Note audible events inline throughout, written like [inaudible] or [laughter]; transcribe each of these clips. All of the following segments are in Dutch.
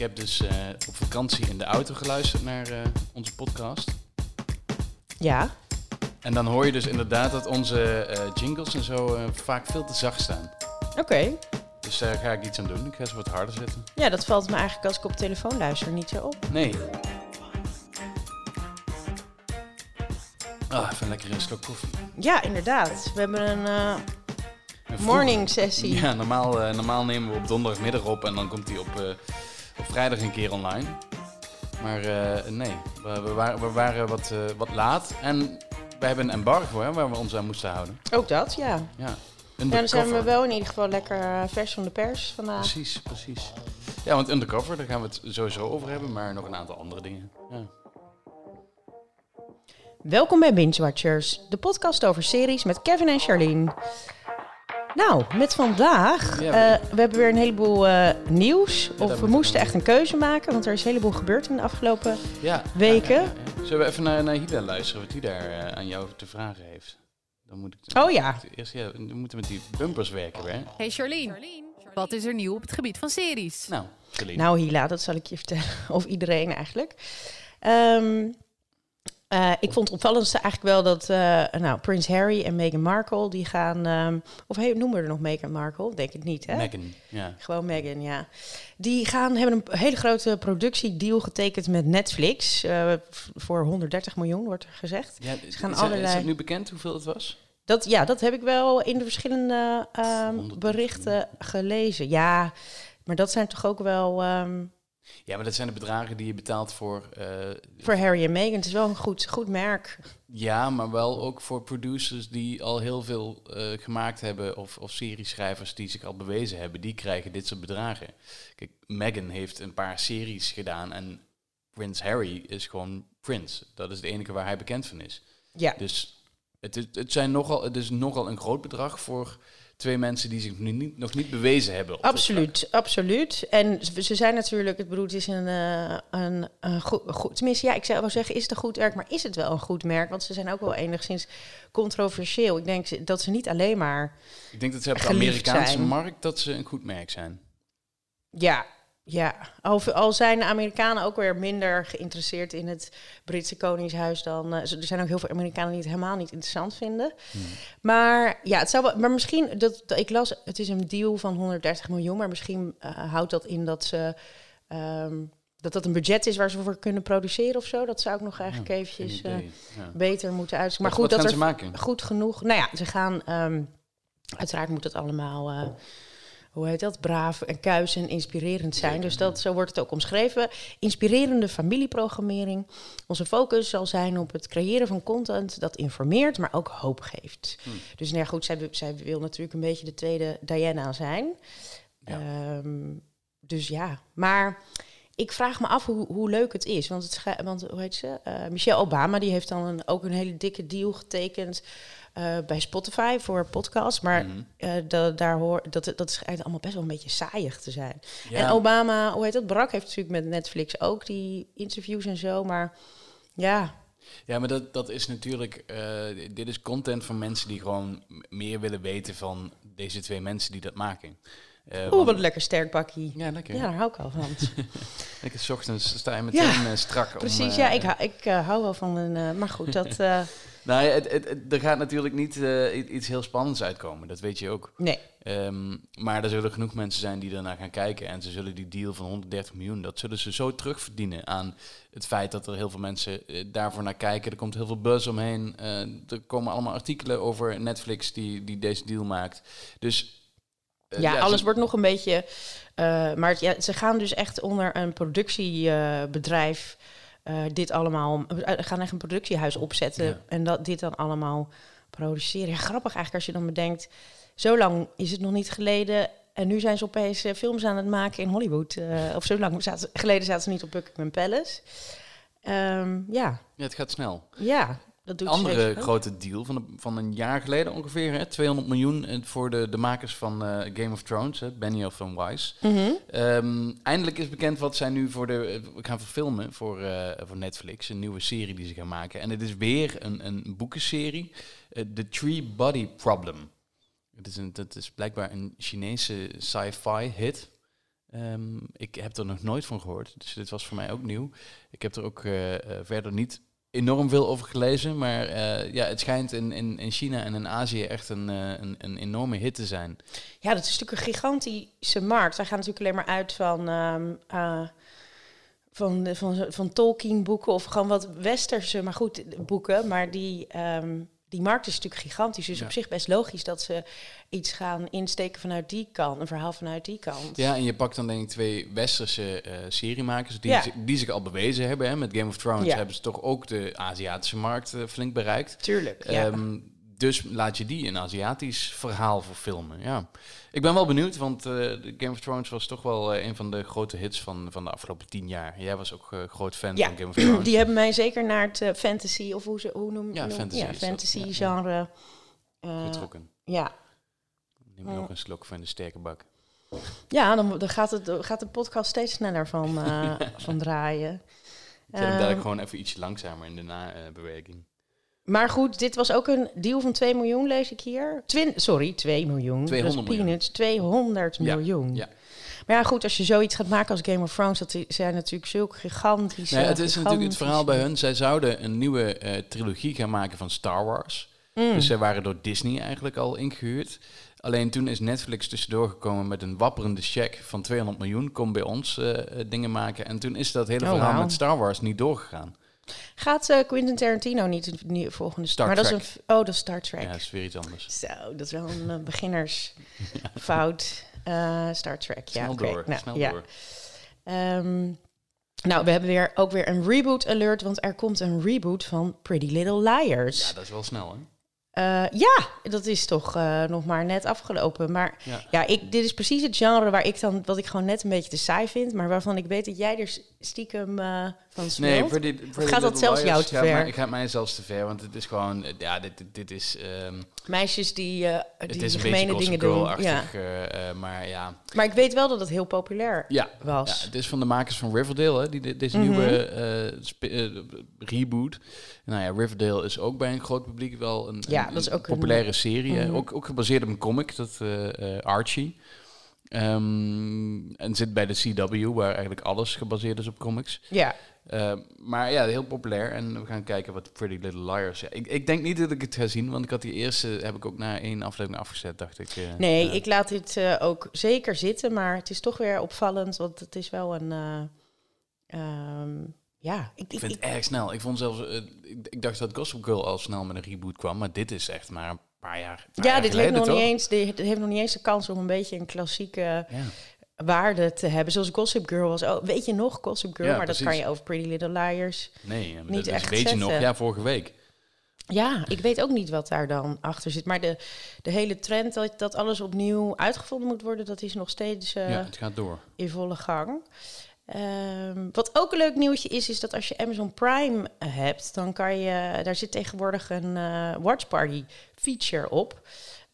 heb dus eh, op vakantie in de auto geluisterd naar eh, onze podcast. Ja. En dan hoor je dus inderdaad dat onze eh, jingles en zo vaak veel te zacht staan. Oké. Dus daar ga ik iets aan doen. Ik ga ze wat harder zetten. Ja, dat valt me eigenlijk als ik op telefoon luister niet zo op. Nee. Ah, even lekker een slok koffie. Ja, inderdaad. We hebben een morning sessie. Ja, normaal, normaal nemen we op donderdagmiddag op en dan komt die op, op vrijdag een keer online. Maar eh, nee, we, we waren, we waren wat, eh, wat laat en we hebben een embargo hè, waar we ons aan moesten houden. Ook dat, ja. Ja, Ja, dan zijn we wel in ieder geval lekker eh, vers van de pers vandaag. Precies, precies. Ja, want undercover, daar gaan we het sowieso over hebben, maar nog een aantal andere dingen. Ja. Welkom bij Binge Watchers, de podcast over series met Kevin en Charlene. Nou, met vandaag, Ja, eh, we hebben weer een heleboel eh, nieuws. of we moesten echt een keuze maken, want er is een heleboel gebeurd in de afgelopen... Ja, Weken. ja, ja, ja. Zullen we even naar, naar Hida luisteren, wat hij daar eh, aan jou te vragen heeft? Dan moet ik Oh ja. Eerst, ja, we moeten met die bumpers werken, hè? Hey Charlene, wat is er nieuw op het gebied van series? Nou, Celine. Nou, Hila, dat zal ik je vertellen. [laughs] Of iedereen eigenlijk. Ehm, eh, ik vond het opvallendste eigenlijk wel dat eh, nou, Prins Harry en Meghan Markle, die gaan... ehm, of hey, noemen we er nog Meghan Markle? Denk het niet, hè? Meghan, ja. Gewoon Meghan, ja. Die gaan, hebben een hele grote productiedeal getekend met Netflix. eh, voor 130 miljoen, wordt er gezegd. ja Ze gaan is, allerlei- is het nu bekend hoeveel het was? Dat, ja, dat heb ik wel in de verschillende ehm, 130 berichten gelezen. Ja, maar dat zijn toch ook wel... ehm, Ja, maar dat zijn de bedragen die je betaalt voor... eh, voor Harry en Meghan. Het is wel een goed, goed merk. ja, maar wel ook voor producers die al heel veel eh, gemaakt hebben... Of, of serieschrijvers die zich al bewezen hebben. Die krijgen dit soort bedragen. Kijk, Meghan heeft een paar series gedaan... en Prins Harry is gewoon Prince. Dat is het enige waar hij bekend van is. Ja, Dus het is, het zijn nogal, het is nogal een groot bedrag voor twee mensen die zich nu niet, nog niet bewezen hebben. op absoluut, absoluut. En ze zijn natuurlijk, ik bedoel, het is een, eh, een, een goed, goed, tenminste, ja, ik zou wel zeggen, is het een goed merk, maar is het wel een goed merk? Want ze zijn ook wel enigszins controversieel. Ik denk dat ze niet alleen maar. Ik denk dat ze op de Amerikaanse zijn. markt dat ze een goed merk zijn. ja, ja, al, al zijn de Amerikanen ook weer minder geïnteresseerd in het Britse Koningshuis dan, eh, er zijn ook heel veel Amerikanen die het helemaal niet interessant vinden. Maar ja, het zou wel, maar misschien, dat, dat- ik las, het is een deal van 130 miljoen, maar misschien eh, houdt dat in dat ze, ehm, dat dat een budget is waar ze voor kunnen produceren of zo. Dat zou ik nog eigenlijk Ja, eventjes eh. Ja. beter moeten uitzoeken. Maar goed, dat er maken? goed genoeg, nou ja, ze gaan, ehm, uiteraard moet het allemaal... hoe heet dat? Braaf en kuis en inspirerend zijn. Zeker, dus dat, zo wordt het ook omschreven. Inspirerende familieprogrammering. Onze focus zal zijn op het creëren van content dat informeert, maar ook hoop geeft. Hm. Dus nou ja, goed, zij, zij wil natuurlijk een beetje de tweede Diana zijn. Ja. Ehm, dus ja, maar ik vraag me af hoe, hoe leuk het is. Want, het want hoe heet ze? Eh, Michelle Obama, die heeft dan een, ook een hele dikke deal getekend eh, bij Spotify voor podcasts. Maar da- daar hoor, dat, dat is eigenlijk allemaal best wel een beetje saaiig te zijn. Ja. En Obama, hoe heet dat? Barack heeft natuurlijk met Netflix ook die interviews en zo. Maar ja, Ja, maar dat, dat is natuurlijk... dit is content van mensen die gewoon meer willen weten van deze twee mensen die dat maken. Eh, oeh, wat een lekker sterk bakkie. Ja, lekker. Ja, daar hou ik al van. [laughs] Lekker 's ochtends sta je meteen Ja, eh, strak. Precies, eh, ja, ik, hou- ik eh, hou wel van een... eh, maar goed, dat... [laughs] eh, Nou, ja, het, het, het- er gaat natuurlijk niet eh, iets heel spannends uitkomen. Dat weet je ook. nee, Ehm, maar er zullen genoeg mensen zijn die ernaar gaan kijken. En ze zullen die deal van 130 miljoen, dat zullen ze zo terugverdienen aan het feit dat er heel veel mensen eh, daarvoor naar kijken. Er komt heel veel buzz omheen. Eh, er komen allemaal artikelen over Netflix die, die deze deal maakt. Dus eh, ja, ze- alles wordt nog een beetje... eh, maar ja, ze gaan dus echt onder een productiebedrijf... eh, dit allemaal... gaan echt een productiehuis opzetten... Ja. en dat, dit dan allemaal produceren. Ja, grappig eigenlijk als je dan bedenkt... zo lang is het nog niet geleden... en nu zijn ze opeens films aan het maken in Hollywood. of zo lang zaten, geleden zaten ze niet op Buckingham Palace. Ehm, ja, Ja, het gaat snel. ja, dat doet Een andere grote deal van, een- van een jaar geleden ongeveer, hè, 200 miljoen eh, voor de, de makers van eh, Game of Thrones, hè, Benioff en Weiss. Mhm. Ehm, eindelijk is bekend wat zij nu voor de eh, we gaan verfilmen voor, voor Netflix, een nieuwe serie die ze gaan maken. En het is weer een, een boekenserie, eh, The Tree Body Problem. Het is een, dat is blijkbaar een Chinese sci-fi hit. Ehm, ik heb er nog nooit van gehoord, dus dit was voor mij ook nieuw. Ik heb er ook verder niet enorm veel over gelezen, maar eh, ja, het schijnt in, in, in China en in Azië echt een, eh, een, een enorme hit te zijn. Ja, dat is natuurlijk een gigantische markt. Wij gaan natuurlijk alleen maar uit van, eh, van, van, van Tolkien-boeken of gewoon wat westerse, maar goed, boeken. Maar die, ehm, die markt is natuurlijk gigantisch. Dus Ja. op zich best logisch dat ze iets gaan insteken vanuit die kant, een verhaal vanuit die kant. Ja, en je pakt dan denk ik twee westerse eh, seriemakers die, Ja. die zich al bewezen hebben. Hè. Met Game of Thrones Ja. hebben ze toch ook de Aziatische markt eh, flink bereikt. Tuurlijk. Ja. Dus laat je die een Aziatisch verhaal verfilmen. Ja. Ik ben wel benieuwd, want eh, Game of Thrones was toch wel eh, een van de grote hits van, van de afgelopen tien jaar. Jij was ook eh, groot fan Ja, van Game of Thrones. die hebben mij zeker naar het fantasy, of hoe, ze, hoe noem Ja, fantasy ja, fantasy Ja, ja. genre. getrokken. ja. Neem je ook een slok van de sterke bak. ja, dan, dan gaat, het, gaat de podcast steeds sneller van, [laughs] van draaien. Zet hem Ehm, dadelijk gewoon even ietsje langzamer in de na-beweging. Maar goed, dit was ook een deal van 2 miljoen, lees ik hier. Twin, sorry, 2 miljoen. 200 dat is miljoen. peanuts. 200 Ja, miljoen. ja. Maar ja, goed, als je zoiets gaat maken als Game of Thrones, dat zijn natuurlijk zulke gigantische... Nee, het is natuurlijk het verhaal bij hun. Zij zouden een nieuwe eh, trilogie gaan maken van Star Wars. Mm. Dus zij waren door Disney eigenlijk al ingehuurd. Alleen toen is Netflix tussendoor gekomen met een wapperende check van 200 miljoen. Kom bij ons eh, eh, dingen maken. En toen is dat hele Oh, verhaal met Star Wars niet doorgegaan. Gaat eh, Quentin Tarantino niet de volgende... Star maar dat is Trek. een... Oh, dat is Star Trek. Ja, dat is weer iets anders. Zo, dat is wel een eh, beginnersfout. [laughs] Eh, Star Trek, ja. Snel door, Nou, snel ja. door. Ehm, nou, we hebben weer, ook weer een reboot alert, want er komt een reboot van Pretty Little Liars. Ja, dat is wel snel, hè? Ja, dat is toch nog maar net afgelopen. Maar Ja. ja, ik, dit is precies het genre waar ik dan, wat ik gewoon net een beetje te saai vind, maar waarvan ik weet dat jij er stiekem eh, van Nee, smelt. Pretty, Pretty gaat dat zelfs jou te gaat ver? mij- Ik ga mij zelfs te ver, want het is gewoon... eh, Ja, dit, dit, dit is... ehm, Meisjes die, het die is gemene dingen doen. Ja. Eh, maar ja... Maar ik weet wel dat het heel populair Ja, was. Ja, het is van de makers van Riverdale, hè, die de- deze Mhm. nieuwe reboot. Nou ja, Riverdale is ook bij een groot publiek wel een, Ja, een- dat is een ook een- populaire serie. Mhm. ook, ook gebaseerd op een comic, dat Archie. Ehm, en zit bij de CW, waar eigenlijk alles gebaseerd is op comics. ja. Eh, maar ja, heel populair. En we gaan kijken wat Pretty Little Liars... Ja, ik, ik denk niet dat ik het ga zien, want ik had die eerste... heb ik ook na één aflevering afgezet, dacht ik. eh, Nee, ik laat dit eh, ook zeker zitten, maar het is toch weer opvallend, want het is wel een... eh, ehm, ja, ik, Ik vind het erg snel. Ik vond zelfs, ik, ik dacht dat Gossip Girl al snel met een reboot kwam, maar dit is echt maar een paar jaar. paar ja, jaar dit heeft, nog niet eens, dit heeft nog niet eens de kans om een beetje een klassieke Ja. waarde te hebben. Zoals Gossip Girl was. Oh, weet je nog Gossip Girl? Ja, maar dat kan je over Pretty Little Liars. Nee, maar Niet dat echt weet je nog? Ja, vorige week. Ja, ik weet ook niet wat daar dan achter zit. Maar de, de hele trend dat, dat alles opnieuw uitgevonden moet worden, dat is nog steeds eh, ja, het gaat door. in volle gang. Ehm, wat ook een leuk nieuwtje is, is dat als je Amazon Prime hebt, dan kan je, daar zit tegenwoordig een eh watch party feature op.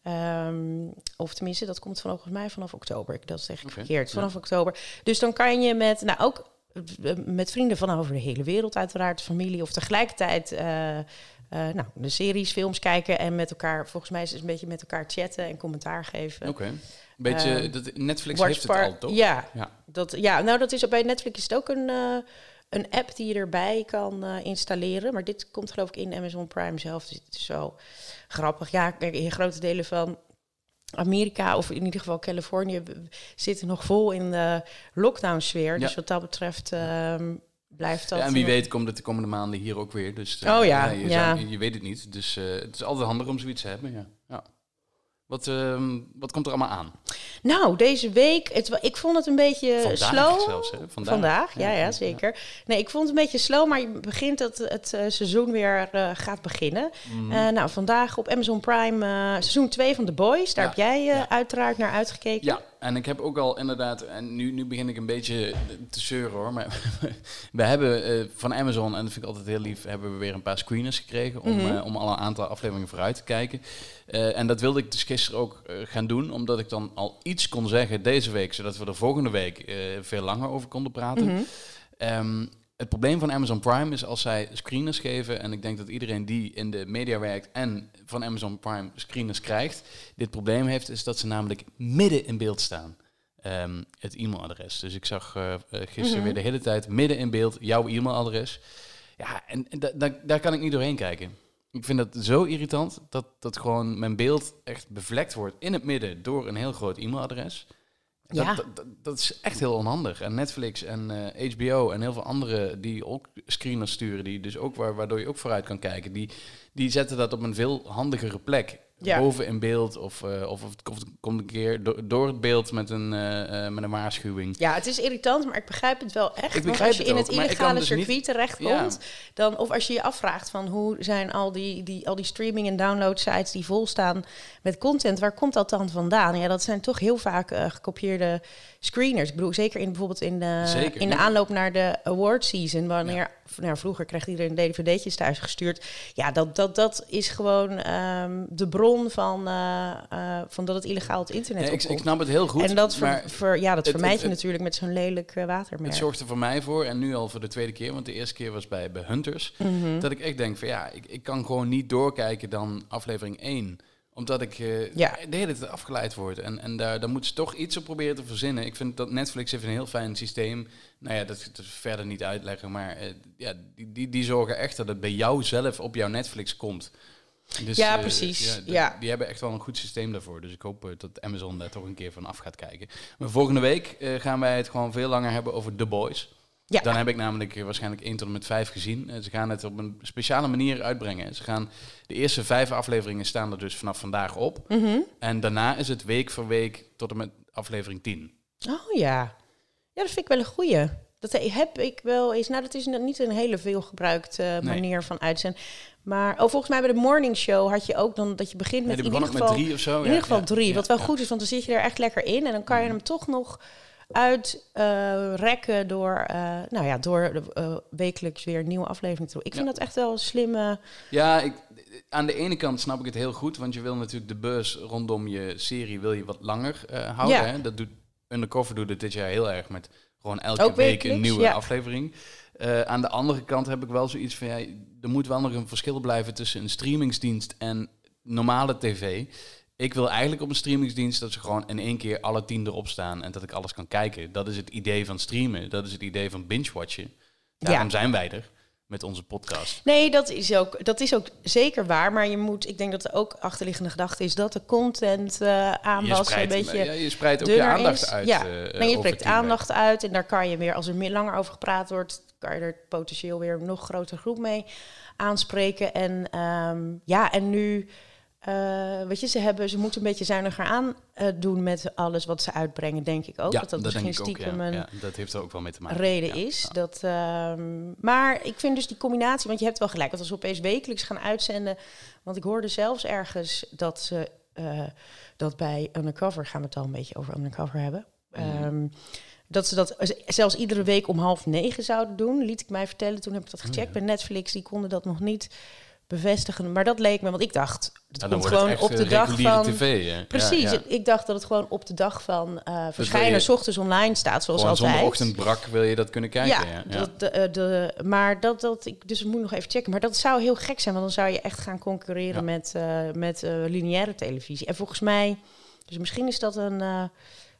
Ehm, of tenminste, dat komt van, volgens mij vanaf oktober. Ik- Dat echt Oké, verkeerd. ja. Vanaf oktober. Dus dan kan je met, nou ook eh, met vrienden van over de hele wereld, uiteraard, familie, of tegelijkertijd eh, eh, nou, de series, films kijken en met elkaar, volgens mij is het een beetje met elkaar chatten en commentaar geven. Oké. Beetje, Eh, dat, Netflix heeft het al, toch? Ja, Ja. dat, ja, nou dat is bij Netflix is het ook een, een app die je erbij kan eh, installeren. Maar dit komt geloof ik in Amazon Prime zelf. Dus het is wel grappig. Ja, kijk, in grote delen van Amerika, of in ieder geval Californië, zitten nog vol in de lockdown sfeer. Ja. Dus wat dat betreft ehm, blijft dat... Ja, en wie nog- weet komt het de komende maanden hier ook weer. Dus, eh, Oh ja, je, ja. zou- je weet het niet. Dus eh, het is altijd handig om zoiets te hebben. Ja. Wat, ehm, wat komt er allemaal aan? Nou, deze week, het, ik vond het een beetje Vandaag slow. zelfs, hè? Vandaag. Vandaag, ja, ja, ja. zeker. Nee, ik vond het een beetje slow, maar je begint dat het eh, seizoen weer eh, gaat beginnen. Mhm. Eh, nou, vandaag op Amazon Prime seizoen 2 van The Boys. Daar Ja, heb jij uiteraard naar uitgekeken. Ja, en ik heb ook al inderdaad, en nu, nu begin ik een beetje te zeuren hoor, maar [laughs] we hebben eh, van Amazon, en dat vind ik altijd heel lief, hebben we weer een paar screeners gekregen om, Mhm. eh, om al een aantal afleveringen vooruit te kijken. Eh, en dat wilde ik dus gisteren ook gaan doen, omdat ik dan al iets kon zeggen deze week, zodat we er volgende week veel langer over konden praten. Ehm, het probleem van Amazon Prime is als zij screeners geven, en ik denk dat iedereen die in de media werkt en van Amazon Prime screeners krijgt, dit probleem heeft, is dat ze namelijk midden in beeld staan. ehm, het e-mailadres. Dus ik zag eh, eh, gisteren Mhm. weer de hele tijd midden in beeld jouw e-mailadres. Ja, en, en da- da- daar kan ik niet doorheen kijken. Ik vind dat zo irritant dat, dat gewoon mijn beeld echt bevlekt wordt in het midden door een heel groot e-mailadres. Ja. dat, is echt heel onhandig. En Netflix en eh, HBO en heel veel andere die ook screeners sturen, die dus ook waar, waardoor je ook vooruit kan kijken, die, die zetten dat op een veel handigere plek. Ja. Boven in beeld of, eh, of, of het komt, komt een keer do- door het beeld met een, eh, eh, met een waarschuwing. Ja, het is irritant, maar ik begrijp het wel echt. Ik want begrijp als je het in ook, het illegale dus niet- circuit terechtkomt, dan, of als je je afvraagt van hoe zijn al die, die, al die streaming- en download sites die vol staan met content, waar komt dat dan vandaan? Ja, dat zijn toch heel vaak eh, gekopieerde screeners. Ik bedoel, zeker in bijvoorbeeld in de, Zeker, in de aanloop naar de award season, wanneer nou, vroeger kreeg iedereen dvd'tjes thuis gestuurd. Ja, dat, dat, dat is gewoon ehm, de bron van, eh, eh, van dat het illegaal het internet Nee, ik, ik snap het heel goed. en dat, ver, maar ver- ja, dat het- vermijd het- je natuurlijk met zo'n lelijk eh, watermerk. Het zorgt er voor mij voor, en nu al voor de tweede keer, want de eerste keer was bij, bij Hunters, Mhm. dat ik echt denk van ja, ik, ik kan gewoon niet doorkijken dan aflevering 1 omdat ik eh, Ja. de hele tijd afgeleid word. En, en daar, daar moeten ze toch iets op proberen te verzinnen. Ik vind dat Netflix heeft een heel fijn systeem. Nou ja, dat, verder niet uitleggen. Maar eh, ja, die, die, die zorgen echt dat het bij jou zelf op jouw Netflix komt. Dus, Ja, eh, precies. Ja. Die hebben echt wel een goed systeem daarvoor. Dus ik hoop dat Amazon daar toch een keer van af gaat kijken. Maar volgende week gaan wij het gewoon veel langer hebben over The Boys. Ja. Dan heb ik namelijk eh, waarschijnlijk 1 tot en met 5 gezien. Eh, ze gaan het op een speciale manier uitbrengen. Ze gaan, de eerste vijf afleveringen staan er dus vanaf vandaag op. Mhm. En daarna is het week voor week tot en met aflevering 10. Oh ja. Ja, dat vind ik wel een goeie. Dat heb ik wel eens. Nou, dat is niet een hele veel gebruikte manier van uitzenden. Maar oh, volgens mij bij de morning show had je ook dan dat je begint met die in ieder geval met drie of zo. in ja, ieder geval ja, drie. ja, wat wel ja. goed is, want dan zit je er echt lekker in en dan kan je hem toch nog uitrekken door, eh, nou ja, door eh, wekelijks weer een nieuwe aflevering te doen. Ik vind Ja. dat echt wel een slimme. Ja, ik, aan de ene kant snap ik het heel goed, want je wil natuurlijk de beurs rondom je serie wil je wat langer eh, houden. Ja. Hè? Dat doet Undercover doet het dit jaar heel erg met gewoon elke Ook week een nieuwe ja. aflevering. Eh, aan de andere kant heb ik wel zoiets van, ja, er moet wel nog een verschil blijven tussen een streamingsdienst en normale tv. Ik wil eigenlijk op een streamingsdienst dat ze gewoon in één keer alle tien erop staan en dat ik alles kan kijken. Dat is het idee van streamen. Dat is het idee van binge-watchen. Daarom Ja. zijn wij er met onze podcast. Nee, dat is, ook, dat is ook zeker waar. Maar je moet, ik denk dat er ook achterliggende gedachte is dat de content eh aanpassen een beetje. ja, je spreidt ook je aandacht is. uit. Ja, eh, nee, je over spreekt aandacht uit en daar kan je weer, als er meer langer over gepraat wordt, kan je er potentieel weer een nog grotere groep mee aanspreken. En ehm, ja, en nu, eh weet je, ze, hebben, ze moeten een beetje zuiniger aan eh, doen met alles wat ze uitbrengen, denk ik ook. Ja, dat dat, dat misschien ik ook. stiekem Ja. een Ja, dat heeft er ook wel mee te maken. reden is. Dat, ehm, maar ik vind dus die combinatie, want je hebt wel gelijk, dat als we opeens wekelijks gaan uitzenden. Want ik hoorde zelfs ergens dat ze eh, dat bij Undercover, gaan we het al een beetje over Undercover hebben. Mhm. ehm, dat ze dat zelfs iedere week om half negen zouden doen, liet ik mij vertellen. Toen heb ik dat gecheckt Oh bij Netflix, die konden dat nog niet bevestigen. Maar dat leek me, want ik dacht, het Ja, komt gewoon het op de eh, dag reguliere van... tv. hè. Precies, Ja, ja. Ik, dacht dat het gewoon op de dag van eh wil verschijnen, je- s ochtends online staat, zoals altijd. zondagochtend brak wil je dat kunnen kijken. Ja, ja. Dat, de, eh, de, maar dat, dat ik, dus ik moet nog even checken. Maar dat zou heel gek zijn, want dan zou je echt gaan concurreren met, met lineaire televisie. En volgens mij, dus misschien is dat een,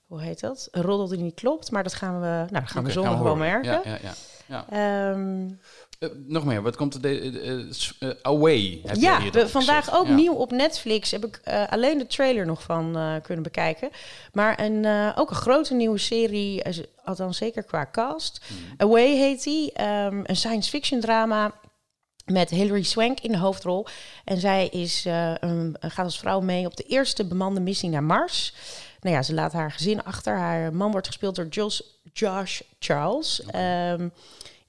hoe heet dat? Een roddel die niet klopt, maar dat gaan we, nou, dat gaan Oké, we zondag wel merken. Ja, ja, ja. ja. Eh, nog meer, wat komt er? De, eh, eh, Away. Heb ja, je we, vandaag gezet. ook Ja. nieuw op Netflix. Heb ik alleen de trailer nog van kunnen bekijken. Maar een, ook een grote nieuwe serie, althans zeker qua cast. Hmm. Away heet die. ehm, een science fiction drama met Hilary Swank in de hoofdrol. En zij is, een- gaat als vrouw mee op de eerste bemande missie naar Mars. Nou ja, ze laat haar gezin achter. Haar man wordt gespeeld door Josh, Josh Charles. Ehm,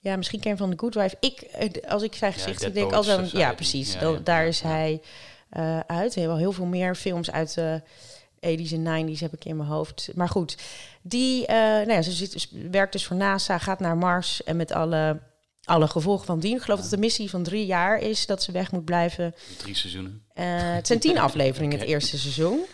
ja, misschien ken je van The Good Wife. Ik, eh, als ik zijn gezicht zie, denk aan... Society. Ja, precies. Ja, ja, daar ja, is ja. hij eh, uit. Heel, heel veel meer films uit de 80s en 90s heb ik in mijn hoofd. Maar goed, die, eh, nou ja, ze zit, werkt dus voor NASA, gaat naar Mars en met alle, alle gevolgen van dien. Ik geloof dat de missie van drie jaar is dat ze weg moet blijven. Drie seizoenen. Eh, het zijn tien [laughs] afleveringen het eerste seizoen.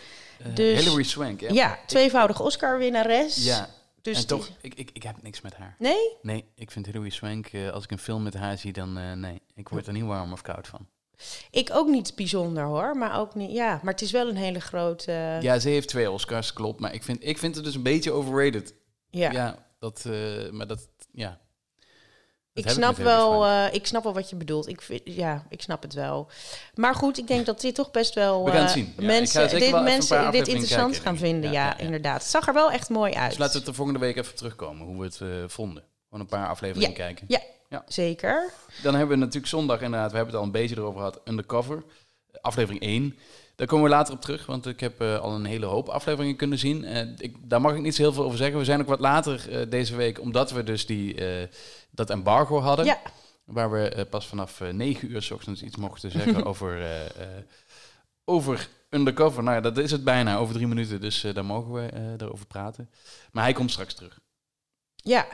Dus- Hilary Swank, hè? Ja, tweevoudige Oscar-winnares. Ja, dus en toch, die- ik, ik, ik heb niks met haar. Nee? Nee, ik vind Hilary Swank, eh, als ik een film met haar zie, dan eh, nee. Ik word er niet warm of koud van. Ik ook niet bijzonder hoor, maar ook niet. Ja, maar het is wel een hele grote. Ja, Ja, ze heeft twee Oscars, klopt. Maar ik vind, ik vind het dus een beetje overrated. ja. Ja, dat, eh, maar dat, ja. Ik snap, wel, eh, ik snap wel wat je bedoelt. Ik vind, ja, ik snap het wel. Maar goed, ik denk dat dit toch best wel We eh. Ja, mensen, dit, wel mensen dit interessant kijken, gaan vinden. Ja, Ja, ja, ja. inderdaad. Het zag er wel echt mooi uit. Dus laten we het er volgende week even terugkomen, hoe we het eh, vonden. Gewoon een paar afleveringen kijken. Ja, Ja. zeker. Dan hebben we natuurlijk zondag inderdaad, we hebben het al een beetje erover gehad, Undercover. Aflevering 1. Daar komen we later op terug, want ik heb eh, al een hele hoop afleveringen kunnen zien. Eh, ik, daar mag ik niet zo heel veel over zeggen. We zijn ook wat later eh, deze week, omdat we dus die, dat embargo hadden. Ja, Waar we pas vanaf eh 9 uur s ochtends iets mochten zeggen [laughs] over, over Undercover. Nou ja, dat is het bijna, over drie minuten. Dus daar mogen we erover praten. Maar hij komt straks terug. Ja.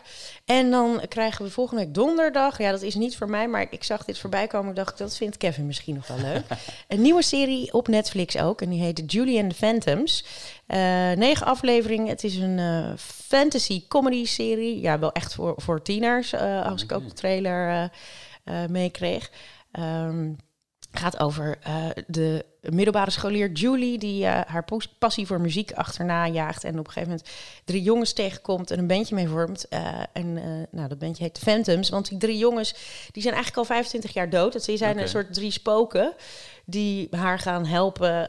En dan krijgen we volgende week donderdag. Ja, dat is niet voor mij, maar ik zag dit voorbij komen. Ik dacht, dat vindt Kevin misschien nog wel leuk. [laughs] een nieuwe serie op Netflix ook. En die heet Julie and the Phantoms. Eh, negen afleveringen. Het is een eh, fantasy comedy serie. Ja, wel echt voor, voor tieners, eh, als ik ook de trailer meekreeg. Ehm, gaat over eh, de middelbare scholier Julie, die eh, haar passie voor muziek achterna jaagt. En op een gegeven moment drie jongens tegenkomt en een bandje mee vormt. Eh, en nou, dat bandje heet Phantoms. Want die drie jongens, die zijn eigenlijk al 25 jaar dood. Dat zijn een soort drie spoken die haar gaan helpen.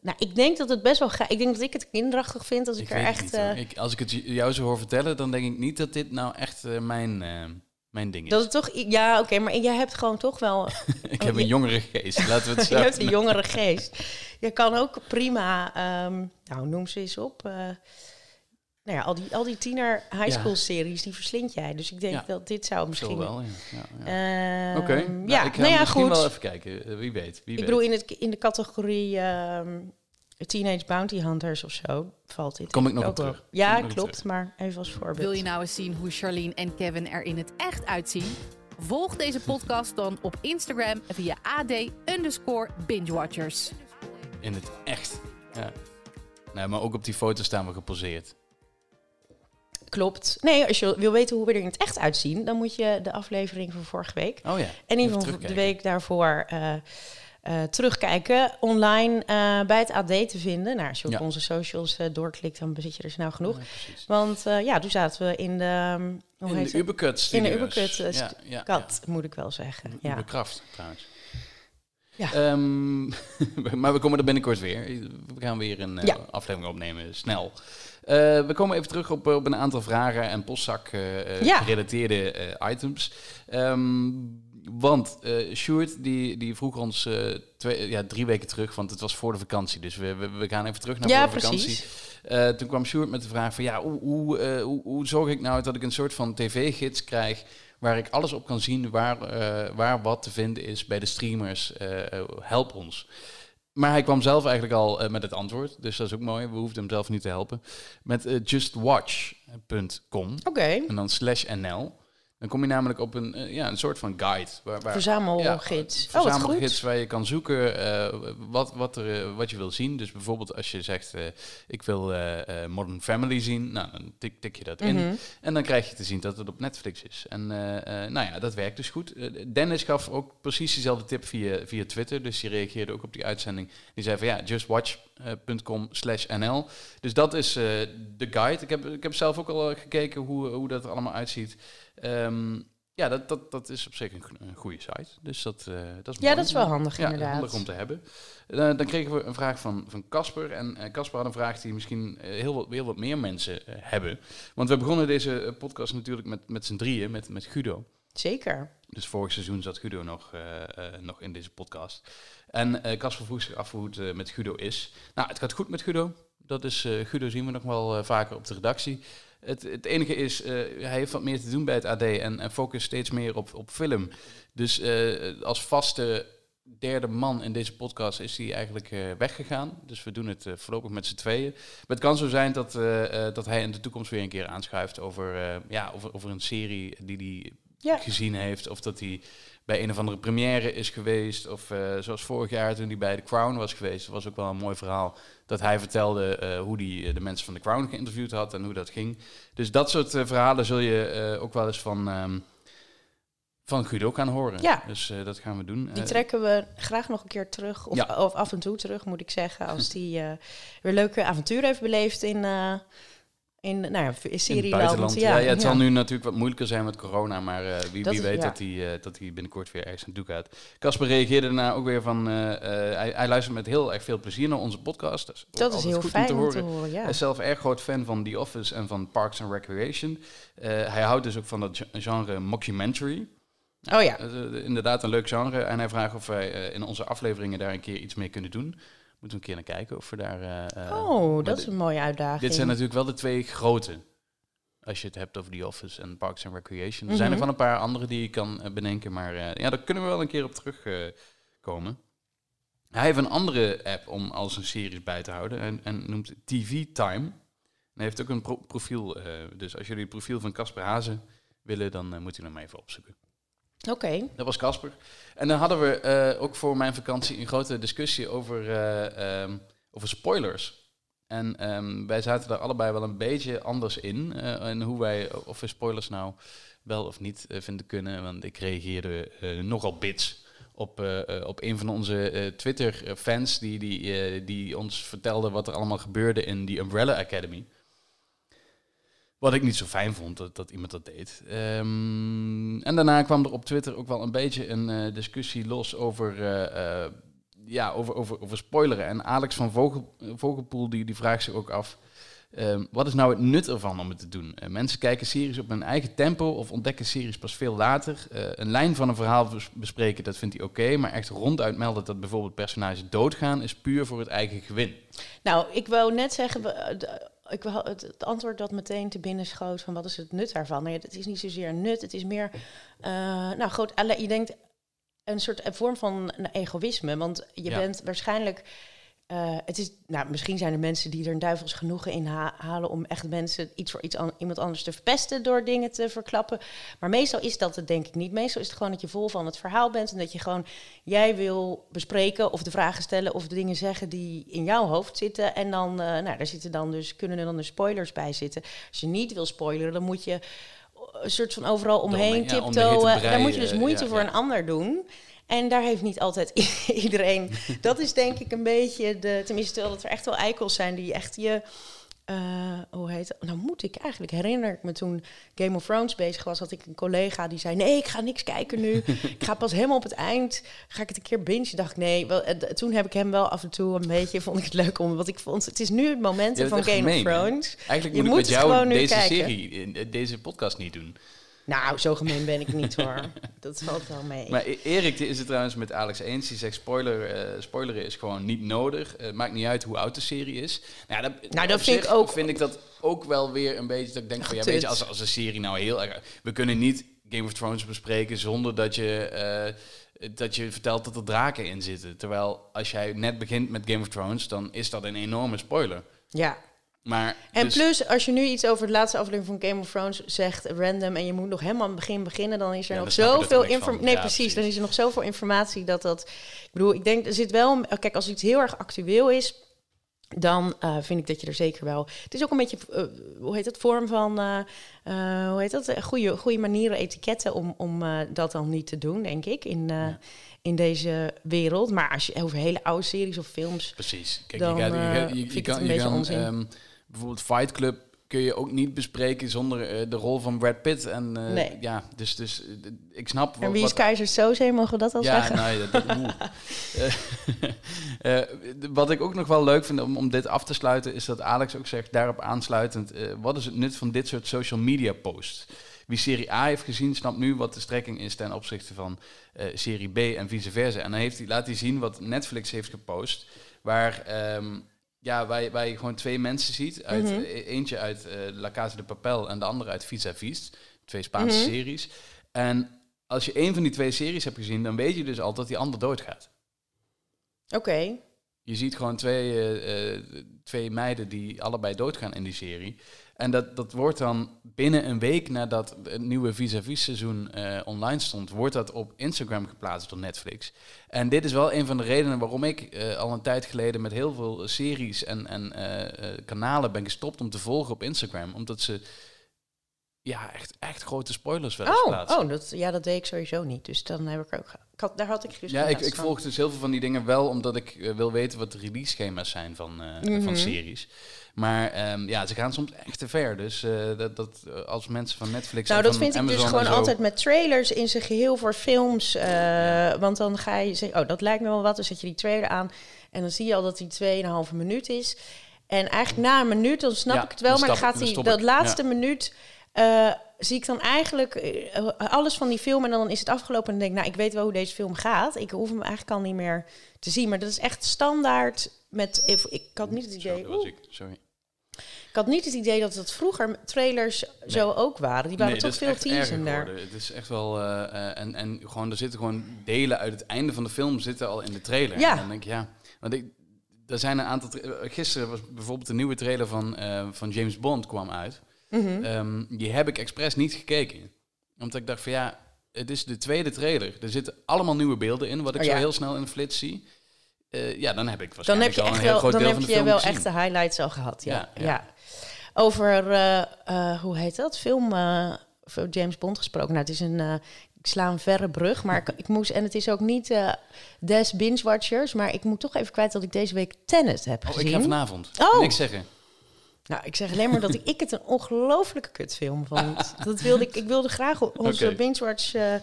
nou, ik denk dat het best wel ga. Ik denk dat ik het kinderachtig vind als ik, Ik er echt. niet, ik, als ik het jou zo hoor vertellen, dan denk ik niet dat dit nou echt mijn, mijn ding is. dat het toch. Ja, oké, maar jij hebt gewoon toch wel. [laughs] ik heb een jongere geest, laten we het [laughs] zo je hebt een jongere geest. Je kan ook prima. ehm, nou, noem ze eens op. eh, nou ja, al die, al die tiener high school series, die verslind jij. Dus ik denk Ja. dat dit zou Zo misschien... wel, ja. ja, ja. Ehm, Oké, nou, ja, ik ga nou ja, misschien goed. wel even kijken. eh, wie weet. Wie ik weet. bedoel, in, het, in de categorie ehm, Teenage Bounty Hunters of zo valt dit. Kom ik nog ook op wel. terug. Ja, Kom klopt. terug. Maar even als voorbeeld. Wil je nou eens zien hoe Charlene en Kevin er in het echt uitzien? Volg deze podcast dan op Instagram via AD underscore bingewatchers. In het echt. Ja. Nee, maar ook op die foto staan we geposeerd. Klopt. Nee, als je wil weten hoe we er in het echt uitzien, dan moet je de aflevering van vorige week Oh ja. En in Even ieder geval de week daarvoor eh, eh, terugkijken. Online eh, bij het AD te vinden. Nou, als je op Ja. onze socials eh, doorklikt, dan zit je er snel genoeg. Ja. Want ja, toen zaten we in de... um, hoe In heet de? Ubercut In de. Ubercut ja, kat, moet ik wel zeggen. ja. Uberkraft, trouwens. Ja. Ehm, [laughs] maar we komen er binnenkort weer. We gaan weer een aflevering opnemen, snel. We komen even terug op, op een aantal vragen en postzak eh, Ja. gerelateerde items. Ehm, want eh Sjoerd, die, die vroeg ons eh, twee, ja, drie weken terug, want het was voor de vakantie. Dus we, we, we gaan even terug naar Ja, voor de vakantie. precies. Eh, toen kwam Sjoerd met de vraag van ja, hoe, hoe, hoe, hoe zorg ik nou dat ik een soort van tv-gids krijg waar ik alles op kan zien waar, waar wat te vinden is bij de streamers. help ons. Maar hij kwam zelf eigenlijk al met het antwoord, dus dat is ook mooi. We hoefden hem zelf niet te helpen. Met justwatch.com Oké, en dan slash NL. Dan kom je namelijk op een, eh, ja, een soort van guide. Waar, waar, verzamelgids. ja, oh, verzamelgids waar je kan zoeken eh, wat, wat, er, eh, wat je wil zien. Dus bijvoorbeeld als je zegt, ik wil Modern Family zien, nou, dan tik, tik je dat in. Mhm. En dan krijg je te zien dat het op Netflix is. En nou ja, dat werkt dus goed. Dennis gaf ook precies dezelfde tip via, via Twitter. Dus die reageerde ook op die uitzending. Die zei van ja, justwatch.com slash NL. Dus dat is de guide. Ik heb, ik heb zelf ook al gekeken hoe, hoe dat er allemaal uitziet. Ehm, ja, dat, dat, dat is op zich een, go- een goede site. Dus dat, eh, dat is Ja, dat is wel handig Ja, inderdaad. handig om te hebben. Eh, dan kregen we een vraag van van Casper. En eh, Casper had een vraag die misschien heel, wat, heel wat meer mensen hebben. Want we begonnen deze podcast natuurlijk met, met z'n drieën, met, met Guido. Zeker. Dus vorig seizoen zat Guido nog, nog in deze podcast. En Casper vroeg zich af hoe het met Guido is. Nou, het gaat goed met Guido. Dat is, Guido zien we nog wel vaker op de redactie. Het, het enige is, eh, hij heeft wat meer te doen bij het AD en, en focust steeds meer op, op film. Dus eh, als vaste derde man in deze podcast is hij eigenlijk eh, weggegaan. Dus we doen het voorlopig met z'n tweeën. Maar het kan zo zijn dat, dat hij in de toekomst weer een keer aanschuift over, ja, over, over een serie die hij Ja. gezien heeft. Of dat hij bij een of andere première is geweest. Of eh, zoals vorig jaar toen hij bij The Crown was geweest. Dat was ook wel een mooi verhaal. Dat hij vertelde eh, hoe hij eh, de mensen van The Crown geïnterviewd had en hoe dat ging. Dus dat soort verhalen zul je ook wel eens van, ehm, van Guido gaan horen. Ja. Dus dat gaan we doen. Die trekken we graag nog een keer terug. Of, Ja. of af en toe terug, moet ik zeggen. Als die weer leuke avonturen heeft beleefd in, in nou ja. Ja, ja, het zal nu natuurlijk wat moeilijker zijn met corona, maar eh, wie, Dat wie is- weet ja. dat hij eh, dat hij binnenkort weer ergens naartoe gaat. Casper reageerde daarna ook weer van, eh, hij, hij luistert met heel erg veel plezier naar onze podcast. Dat is, Dat heel goed fijn om te horen. horen. Ja. Hij is zelf erg groot fan van The Office en van Parks and Recreation. Hij houdt dus ook van dat ge- genre mockumentary. Oh ja. Inderdaad een leuk genre. En hij vraagt of wij in onze afleveringen daar een keer iets mee kunnen doen. Moeten we een keer naar kijken of we daar... eh, eh, oh, dat is een mooie uitdaging. Dit zijn natuurlijk wel de twee grote. Als je het hebt over The Office en Parks and Recreation. Er zijn er Mhm. van een paar andere die je kan eh, bedenken. Maar ja, daar kunnen we wel een keer op terugkomen. komen. Hij heeft een andere app om al zijn series bij te houden. En, en noemt TV Time. En hij heeft ook een pro- profiel. dus als jullie het profiel van Casper Hazen willen, dan moet u hem even opzoeken. Oké. Dat was Casper. En dan hadden we eh, ook voor mijn vakantie een grote discussie over, eh, ehm, over spoilers. En ehm, wij zaten daar allebei wel een beetje anders in. eh en hoe wij, of we spoilers nou wel of niet vinden kunnen. Want ik reageerde nogal bits op, op een van onze Twitter-fans... Die, die, die ons vertelde wat er allemaal gebeurde in die Umbrella Academy. Wat ik niet zo fijn vond dat, dat iemand dat deed. Ehm, en daarna kwam er op Twitter ook wel een beetje een eh, discussie los over, eh, eh, ja, over, over, over spoileren. En Alex van Vogel, Vogelpoel die, die vraagt zich ook af... ehm, wat is nou het nut ervan om het te doen? Mensen kijken series op hun eigen tempo of ontdekken series pas veel later. Een lijn van een verhaal bes- bespreken, dat vindt hij oké. maar echt ronduit melden dat bijvoorbeeld personages doodgaan... is puur voor het eigen gewin. Nou, ik wou net zeggen, ik het, het antwoord dat meteen te binnen schoot van wat is het nut daarvan? Nee, het is niet zozeer nut, het is meer, eh, nou goed, je denkt een soort een vorm van een egoïsme, want je Ja. bent waarschijnlijk, eh, het is, nou misschien zijn er mensen die er een duivels genoegen in ha- halen om echt mensen iets voor iets an- iemand anders te verpesten door dingen te verklappen, maar meestal is dat het denk ik niet. Meestal is het gewoon dat je vol van het verhaal bent en dat je gewoon jij wil bespreken of de vragen stellen of de dingen zeggen die in jouw hoofd zitten. En dan, eh, nou, daar zitten dan dus, kunnen er dan de spoilers bij zitten. Als je niet wil spoileren, dan moet je een soort van overal omheen ja, om brei, dan moet je dus eh, moeite ja, voor ja. een ander doen. En daar heeft niet altijd [laughs] iedereen. Dat is denk ik een beetje de. Tenminste, terwijl dat er echt wel eikels zijn die echt je. eh, hoe heet het? Nou moet ik eigenlijk, herinner ik me toen Game of Thrones bezig was, had ik een collega die zei, nee, ik ga niks kijken nu. ik ga pas helemaal op het eind, ga ik het een keer bingen. Dacht ik, nee, wel, eh, toen heb ik hem wel af en toe een beetje, vond ik het leuk om, wat ik vond, het is nu het moment dat van Game gemeen, of hè? Thrones. Eigenlijk Je moet ik moet met jou gewoon deze kijken. serie, eh, deze podcast niet doen. Nou, zo gemeen ben ik niet hoor. [laughs] Dat valt wel mee. Maar E- Erik is het trouwens met Alex eens. Die zegt spoiler, eh spoileren is gewoon niet nodig. Het maakt niet uit hoe oud de serie is. Nou, ja, dat, Nou, dat vind ik ook- vind ik dat ook wel weer een beetje... Dat ik denk van, ja, weet je, als, als een serie nou heel erg... We kunnen niet Game of Thrones bespreken zonder dat je... eh, dat je vertelt dat er draken in zitten. Terwijl als jij net begint met Game of Thrones, dan is dat een enorme spoiler. ja, Maar En dus- plus, als je nu iets over de laatste aflevering van Game of Thrones zegt, random, en je moet nog helemaal aan het begin beginnen, dan is er Ja, nog zoveel informatie. Nee, Ja, precies, precies. Dan is er nog zoveel informatie dat dat. Ik bedoel, ik denk, er zit wel. Kijk, als iets heel erg actueel is. Dan eh, vind ik dat je er zeker wel. Het is ook een beetje, eh, hoe heet het, vorm van, eh, hoe heet dat, goede, goede manieren, etiketten om, om dat dan niet te doen, denk ik, in, in deze wereld. Maar als je over hele oude series of films, Precies. Kijk, Dan, je, gaat, je, je, je kan, je kan bijvoorbeeld Fight Club kun je ook niet bespreken zonder eh, de rol van Brad Pitt. En eh, Nee. ja, dus, dus eh, ik snap en wat- wie is Keizer Soze, mogen we dat al ja, zeggen? nou, ja, dat, [laughs] [laughs] wat ik ook nog wel leuk vind om, om dit af te sluiten, is dat Alex ook zegt, daarop aansluitend, wat is het nut van dit soort social media posts? Wie serie A heeft gezien, snapt nu wat de strekking is ten opzichte van serie B en vice versa. En dan heeft hij, laat hij zien wat Netflix heeft gepost, waar, ehm, ja, waar, je, waar je gewoon twee mensen ziet. Uit, Mhm. eh, eentje uit eh, La Casa de Papel en de andere uit Vis à Vis. Twee Spaanse Mhm. series. En als je een van die twee series hebt gezien, dan weet je dus al dat die ander doodgaat. Oké. Je ziet gewoon twee, eh, twee meiden die allebei doodgaan in die serie. En dat, dat wordt dan binnen een week nadat het nieuwe vis-à-vis seizoen eh, online stond, wordt dat op Instagram geplaatst door Netflix. En dit is wel een van de redenen waarom ik eh, al een tijd geleden met heel veel series en, en eh, kanalen ben gestopt om te volgen op Instagram. Omdat ze ja, echt, echt grote spoilers wel eens Oh, plaatsen. oh dat, ja, dat deed ik sowieso niet. Dus dan heb ik ook... Ik had, daar had ik dus Ja, ik, ik volg dus heel veel van die dingen wel omdat ik eh, wil weten wat de release schema's zijn van, eh, Mhm. van series. Maar ehm, ja, ze gaan soms echt te ver. Dus eh, dat, dat als mensen van Netflix Nou, en dat vind ik dus gewoon altijd met trailers in zijn geheel voor films. Want dan ga je zeggen, oh, dat lijkt me wel wat. Dan zet je die trailer aan en dan zie je al dat die 2,5 minuut is. En eigenlijk na een minuut, dan snap Ja, ik het wel. Maar dan gaat die, dat laatste minuut... eh, zie ik dan eigenlijk eh, alles van die film en dan is het afgelopen en dan denk ik, nou, ik weet wel hoe deze film gaat. Ik hoef hem eigenlijk al niet meer te zien. Maar dat is echt standaard met... Ik, ik had niet het idee... ik. Sorry. ik had niet het idee dat het vroeger trailers zo ook waren. Die waren Nee, toch veel teasender. Het is echt wel... eh, eh, en, en gewoon, er zitten gewoon delen uit het einde van de film zitten al in de trailer. Ja. En dan denk ik, ja... Want ik, er zijn een aantal... eh, Gisteren was bijvoorbeeld de nieuwe trailer van, eh, van James Bond kwam uit. Mhm. Ehm, die heb ik expres niet gekeken. Omdat ik dacht van ja, het is de tweede trailer. Er zitten allemaal nieuwe beelden in, wat ik Oh, zo heel snel in de flits zie. Eh, ja, dan heb ik Dan waarschijnlijk heb je al een echt heel wel, groot dan deel heb van de je wel gezien. echt de highlights al gehad. Ja, Ja. Over, eh, eh, hoe heet dat? Film over James Bond gesproken. Nou, het is een, ik sla een verre brug, maar ik, ik moest, en het is ook niet des binge-watchers, maar ik moet toch even kwijt dat ik deze week Tenet heb Oh, gezien. ik ga vanavond. Oh. Niks zeggen. Nou, ik zeg alleen maar dat ik, ik het een ongelofelijke kutfilm vond. [laughs] Dat wilde ik, ik wilde graag onze Oké. binge-watch eh,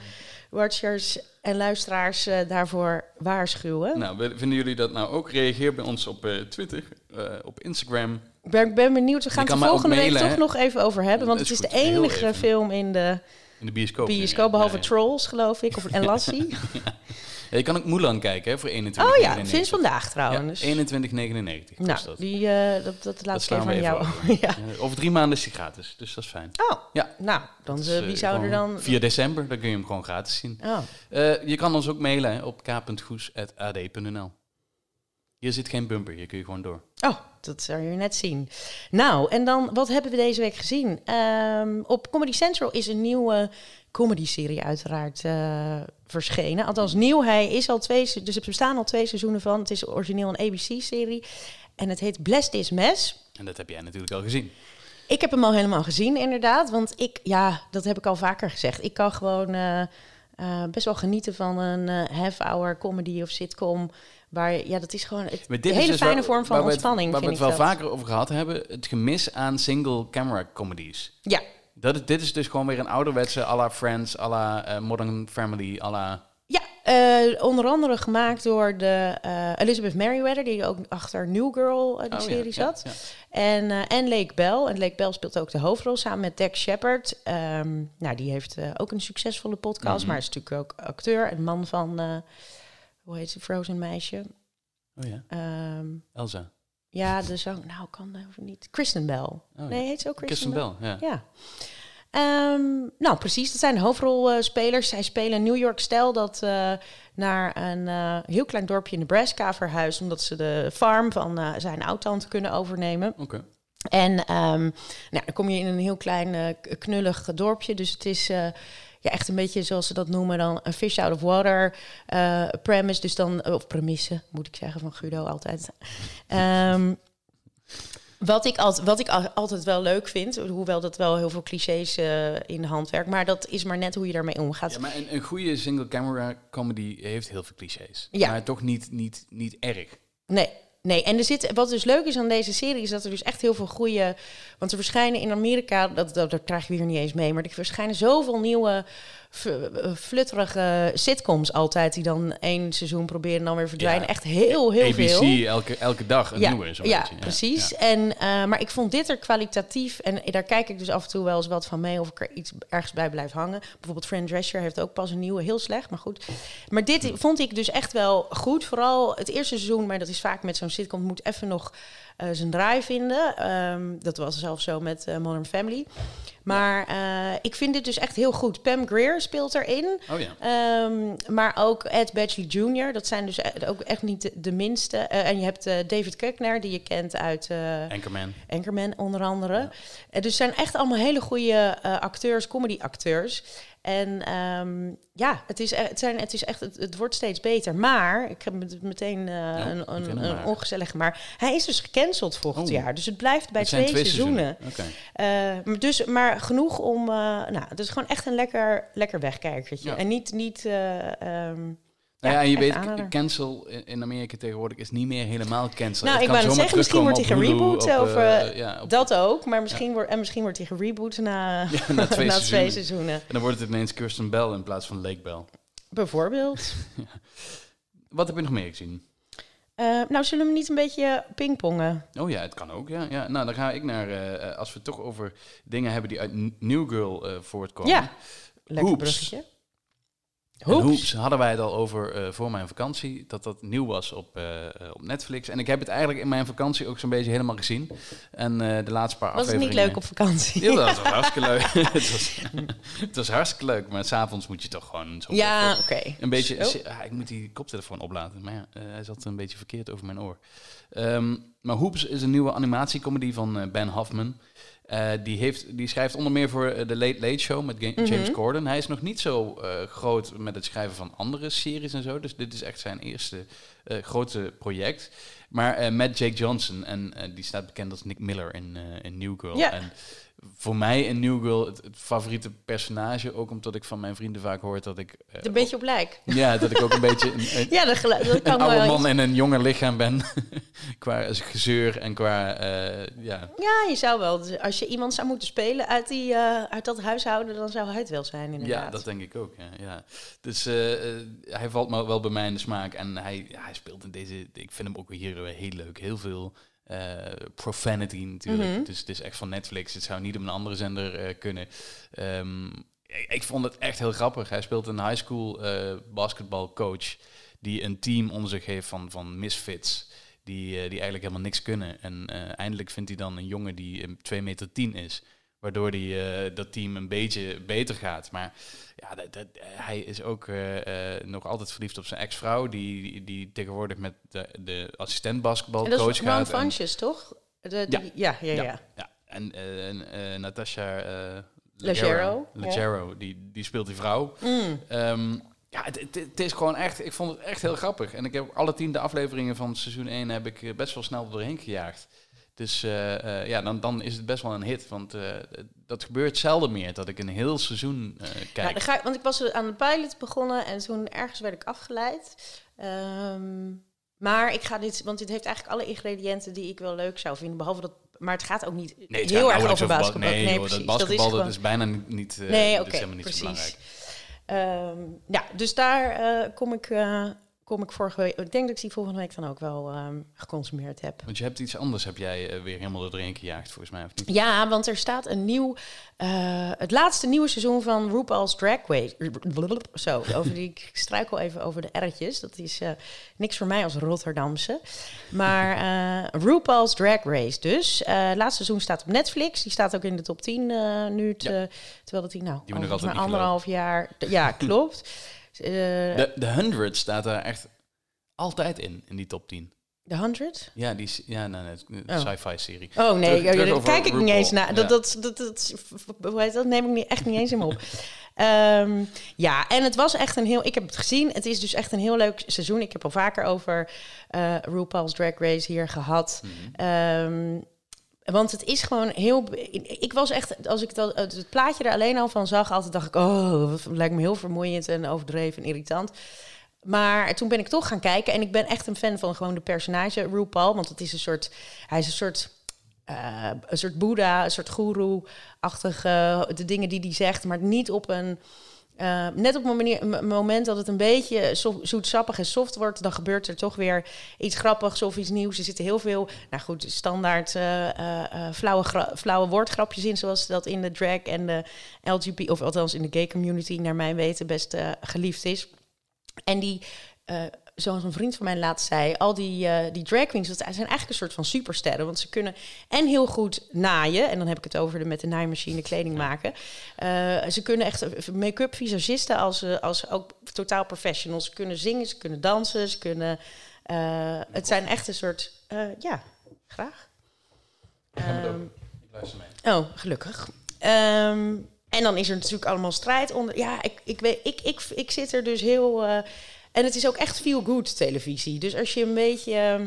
watchers en luisteraars eh, daarvoor waarschuwen. Nou, vinden jullie dat nou ook? Reageer bij ons op eh, Twitter, op Instagram. Ik ben, benieuwd. We gaan het volgende week toch nog even over hebben. Want het is is de enige film in de In de bioscoop. bioscoop, behalve Ja, ja. Trolls, geloof ik. Of, [laughs] en Lassie. Ja, je kan ook Mulan kijken hè, voor 21,99. oh ja, sinds vandaag Ja, trouwens. 21,99 kost nou, dat. die, eh, dat, dat laat ik even aan jou. over. [laughs] ja. Over drie maanden is die gratis, dus dat is fijn. Oh, Ja. nou, dan eh, wie eh, zou er dan... 4 december, dan kun je hem gewoon gratis zien. Oh, je kan ons ook mailen hè, op k.goes.ad.nl. Hier zit geen bumper, hier kun je gewoon door. oh, dat zou je net zien. Nou, en dan, wat hebben we deze week gezien? Ehm, op Comedy Central is een nieuwe comedy-serie uiteraard eh, verschenen. Althans, nieuw. Hij is al twee, dus er bestaan al twee seizoenen van. Het is origineel een ABC-serie. En het heet Blessed is Mess. En dat heb jij natuurlijk al gezien. Ik heb hem al helemaal gezien, inderdaad. Want ik, ja, dat heb ik al vaker gezegd. Ik kan gewoon eh, eh, best wel genieten van een half-hour comedy of sitcom. Waar, ja, dat is gewoon het, een hele dus fijne waar- vorm van waar het- ontspanning. Waar we het wel dat. vaker over gehad hebben, het gemis aan single camera comedies. Ja, Dat, is- dit is dus gewoon weer een ouderwetse à la Friends, à la eh, Modern Family, à la... ja eh, onder andere gemaakt door de eh, Elizabeth Merriweather, die ook achter New Girl, die Oh, serie ja, zat. ja. En, en Lake Bell. En Lake Bell speelt ook de hoofdrol samen met Dex Shepard. Ehm, nou, die heeft ook een succesvolle podcast, Mhm. maar is natuurlijk ook acteur en man van, hoe heet ze, Frozen meisje. Oh ja, Ehm, Elsa. Ja, de zang, nou kan dat niet. Kristen Bell. Oh, nee, heet ze ook Kristen, Kristen Bell? Bell, ja. Ja. Ehm, nou, precies. Dat zijn hoofdrolspelers. Zij spelen New York Stijl dat eh, naar een eh, heel klein dorpje in Nebraska verhuist... omdat ze de farm van eh, zijn oud-tante kunnen overnemen. Oké. En ehm, nou, dan kom je in een heel klein eh, knullig dorpje. Dus het is eh, ja, echt een beetje zoals ze dat noemen dan een fish out of water eh, premise. Dus dan, of premisse moet ik zeggen van Guido altijd. Ehm, wat ik, altijd, wat ik al- altijd wel leuk vind, hoewel dat wel heel veel clichés eh, in de hand werkt, maar dat is maar net hoe je daarmee omgaat. Ja, maar een, een goede single camera comedy heeft heel veel clichés. Ja. Maar toch niet, niet, niet erg. Nee, nee. En er zit, wat dus leuk is aan deze serie, is dat er dus echt heel veel goede. Want er verschijnen in Amerika, dat, dat, dat krijg je hier niet eens mee, maar er verschijnen zoveel nieuwe. Eh, flutterige sitcoms altijd, die dan één seizoen proberen en dan weer verdwijnen. Ja. Echt heel, heel ABC veel. elke, elke dag een Ja, nieuwe, ja beetje. precies. En, eh, maar ik vond dit er kwalitatief. En daar kijk ik dus af en toe wel eens wat van mee. Of ik er iets ergens bij blijf hangen. Bijvoorbeeld Fran Drescher heeft ook pas een nieuwe. Heel slecht, maar goed. Maar dit vond ik dus echt wel goed. Vooral het eerste seizoen. Maar dat is vaak met zo'n sitcom. Moet even nog eh, zijn draai vinden. Ehm, dat was zelfs zo met eh, Modern Family. Maar eh, ik vind dit dus echt heel goed. Pam Grier speelt erin. Oh ja. Ehm, maar ook Ed Badgley Jr. Dat zijn dus e- ook echt niet de, de minste. En je hebt David Kuckner, die je kent uit Anchorman. Anchorman onder andere. Eh, dus zijn echt allemaal hele goede acteurs, comedy-acteurs. En ehm, ja, het is, e- het, zijn, het is echt, het, het wordt steeds beter. Maar, ik heb met- meteen eh, een, een, een ongezellig, maar hij is dus gecanceld volgend Oh. jaar. Dus het blijft bij Het twee, seizoenen. Eh, dus, maar genoeg om, eh, nou, het is gewoon echt een lekker, lekker wegkijkertje. Ja. En niet, niet eh, ehm, Nou ja, en je weet, aanrader. cancel in Amerika tegenwoordig is niet meer helemaal cancel. Nou, Het ik kan wou zeggen, misschien wordt hij gereboot op, of, eh, ja, op- dat ook. Maar misschien wordt, en misschien wordt hij gereboot na, [laughs] Ja, na [laughs] twee na seizoenen. twee seizoenen. En dan wordt het ineens Kirsten Bell in plaats van Lake Bell. Bijvoorbeeld. [laughs] Wat heb je nog meer gezien? Eh, nou, zullen we niet een beetje pingpongen? Oh ja, het kan ook. Ja, ja. Nou, dan ga ik naar, eh, als we het toch over dingen hebben die uit New Girl voortkomen. Ja. Lekker bruggetje. Hoops hadden wij het al over eh, voor mijn vakantie, dat dat nieuw was op, eh, eh, op Netflix. En ik heb het eigenlijk in mijn vakantie ook zo'n beetje helemaal gezien. En de laatste paar Was het afleveringen... niet leuk op vakantie? Ja, dat was [laughs] hartstikke leuk. [laughs] het, was, het was hartstikke leuk, maar s'avonds moet je toch gewoon zo Ja, oké. een beetje... Zo. Ah, ik moet die koptelefoon oplaten, maar ja, hij zat een beetje verkeerd over mijn oor. Ehm, maar Hoops is een nieuwe animatiecomedy van Ben Hoffman. Eh, die, heeft, die schrijft onder meer voor eh, de Late Late Show met Mhm. James Corden. Hij is nog niet zo eh, groot met het schrijven van andere series en zo. Dus dit is echt zijn eerste eh, grote project. Maar eh, met Jake Johnson, en eh, die staat bekend als Nick Miller in, eh, in New Girl. Ja. En voor mij in New Girl het, het favoriete personage, ook omdat ik van mijn vrienden vaak hoor dat ik... eh, Een beetje op lijk. [laughs] Ja, dat ik ook een beetje een, een, Ja, dat, gelu- dat kan een oude wel man in een jonger lichaam ben. [laughs] qua gezeur en qua... eh, ja, Ja, je zou wel. Dus Als je iemand zou moeten spelen uit, die, eh, uit dat huishouden, dan zou hij het wel zijn, inderdaad. Ja, dat denk ik ook. Ja, ja. Dus hij valt me wel bij mij in de smaak. En hij, ja, hij speelt in deze. Ik vind hem ook hier weer heel leuk. Heel veel eh, profanity natuurlijk. Mhm. Dus het is echt van Netflix. Het zou niet op een andere zender eh, kunnen. Ehm, ik, ik vond het echt heel grappig. Hij speelt een high school eh basketbalcoach die een team onder zich heeft van, van misfits. Die, die eigenlijk helemaal niks kunnen. En eindelijk vindt hij dan een jongen die een 2 meter 10 is. Waardoor die, eh, dat team een beetje beter gaat. Maar ja, dat, dat, hij is ook eh, eh, nog altijd verliefd op zijn ex-vrouw. Die, die, die tegenwoordig met de, de assistent En basketbalcoach dat gaat. En- Funches, toch? De, die, ja. Ja, ja, ja. ja, en eh, Natasha Leggero, ja. Leggero, die, die speelt die vrouw. Mm. Ehm, ja, het, het, het is gewoon echt, ik vond het echt heel grappig. En ik heb alle tiende afleveringen van seizoen 1 heb ik best wel snel doorheen gejaagd. Dus eh, eh, ja, dan, dan is het best wel een hit. Want eh, dat gebeurt zelden meer, dat ik een heel seizoen Nou, kijk. dan ga ik, want ik was aan de pilot begonnen en toen ergens werd ik afgeleid. Ehm, maar ik ga dit, want dit heeft eigenlijk alle ingrediënten die ik wel leuk zou vinden. Behalve dat, maar het gaat ook niet Nee, het heel erg over basketbal. Nee, joh, precies. dat basketbal dat is, bijna niet, Nee, dat oké, is helemaal niet precies. zo belangrijk. Ehm, ja, dus daar kom, ik, kom ik vorige week. Ik denk dat ik die volgende week dan ook wel ehm, geconsumeerd heb. Want je hebt iets anders, heb jij eh, weer helemaal doorheen gejaagd, volgens mij, of niet? Ja, want er staat een nieuw, eh, het laatste nieuwe seizoen van RuPaul's Drag Race. Zo, over die, ik struikel even over de R'tjes. Dat is eh, niks voor mij als Rotterdamse. Maar RuPaul's Drag Race dus. Het laatste seizoen staat op Netflix. Die staat ook in de top 10 eh, nu. te- Terwijl dat die nou, Die nog niet anderhalf jaar... Ja, klopt. Eh, De, de 100 staat daar echt altijd in, in die top 10. De 100? Ja, die ja, nee, nee, Oh. sci-fi serie. Oh nee, Terug- terug daar kijk ik niet eens naar. Dat, Ja. dat, dat, dat, heet dat neem ik niet, echt niet eens in me op. [laughs] Ehm, ja, en het was echt een heel... Ik heb het gezien. Het is dus echt een heel leuk seizoen. Ik heb al vaker over eh RuPaul's Drag Race hier gehad. Mhm. Ehm, want het is gewoon heel... Ik was echt, als ik dat, het plaatje er alleen al van zag, altijd dacht ik... Oh, dat lijkt me heel vermoeiend en overdreven en irritant. Maar toen ben ik toch gaan kijken. En ik ben echt een fan van gewoon de personage RuPaul. Want het is een soort... Hij is een soort... eh, een soort boeddha, een soort goeroe-achtige... de dingen die hij zegt, maar niet op een... eh, net op m- moment dat het een beetje zo, zoetsappig en soft wordt, dan gebeurt er toch weer iets grappigs of iets nieuws. Er zitten heel veel, nou goed, standaard eh, eh, flauwe, flauwe woordgrapjes in, zoals dat in de drag en de LGBT, of althans in de gay community, naar mijn weten, best geliefd is. En die, zoals een vriend van mij laatst zei, al die, eh, die drag queens, dat zijn eigenlijk een soort van supersterren. Want ze kunnen en heel goed naaien, en dan heb ik het over de met de naaimachine kleding maken. Eh, ze kunnen echt make-up visagisten als, eh, als ook totaal professionals. Ze kunnen zingen, ze kunnen dansen, ze kunnen... het zijn echt een soort... ja, graag. Ik. Ehm, Ik luister mee. Oh, gelukkig. Ehm, En dan is er natuurlijk allemaal strijd onder. Ja, ik, ik, weet, ik, ik, ik zit er dus heel. En het is ook echt feel good televisie. Dus als je een beetje. eh,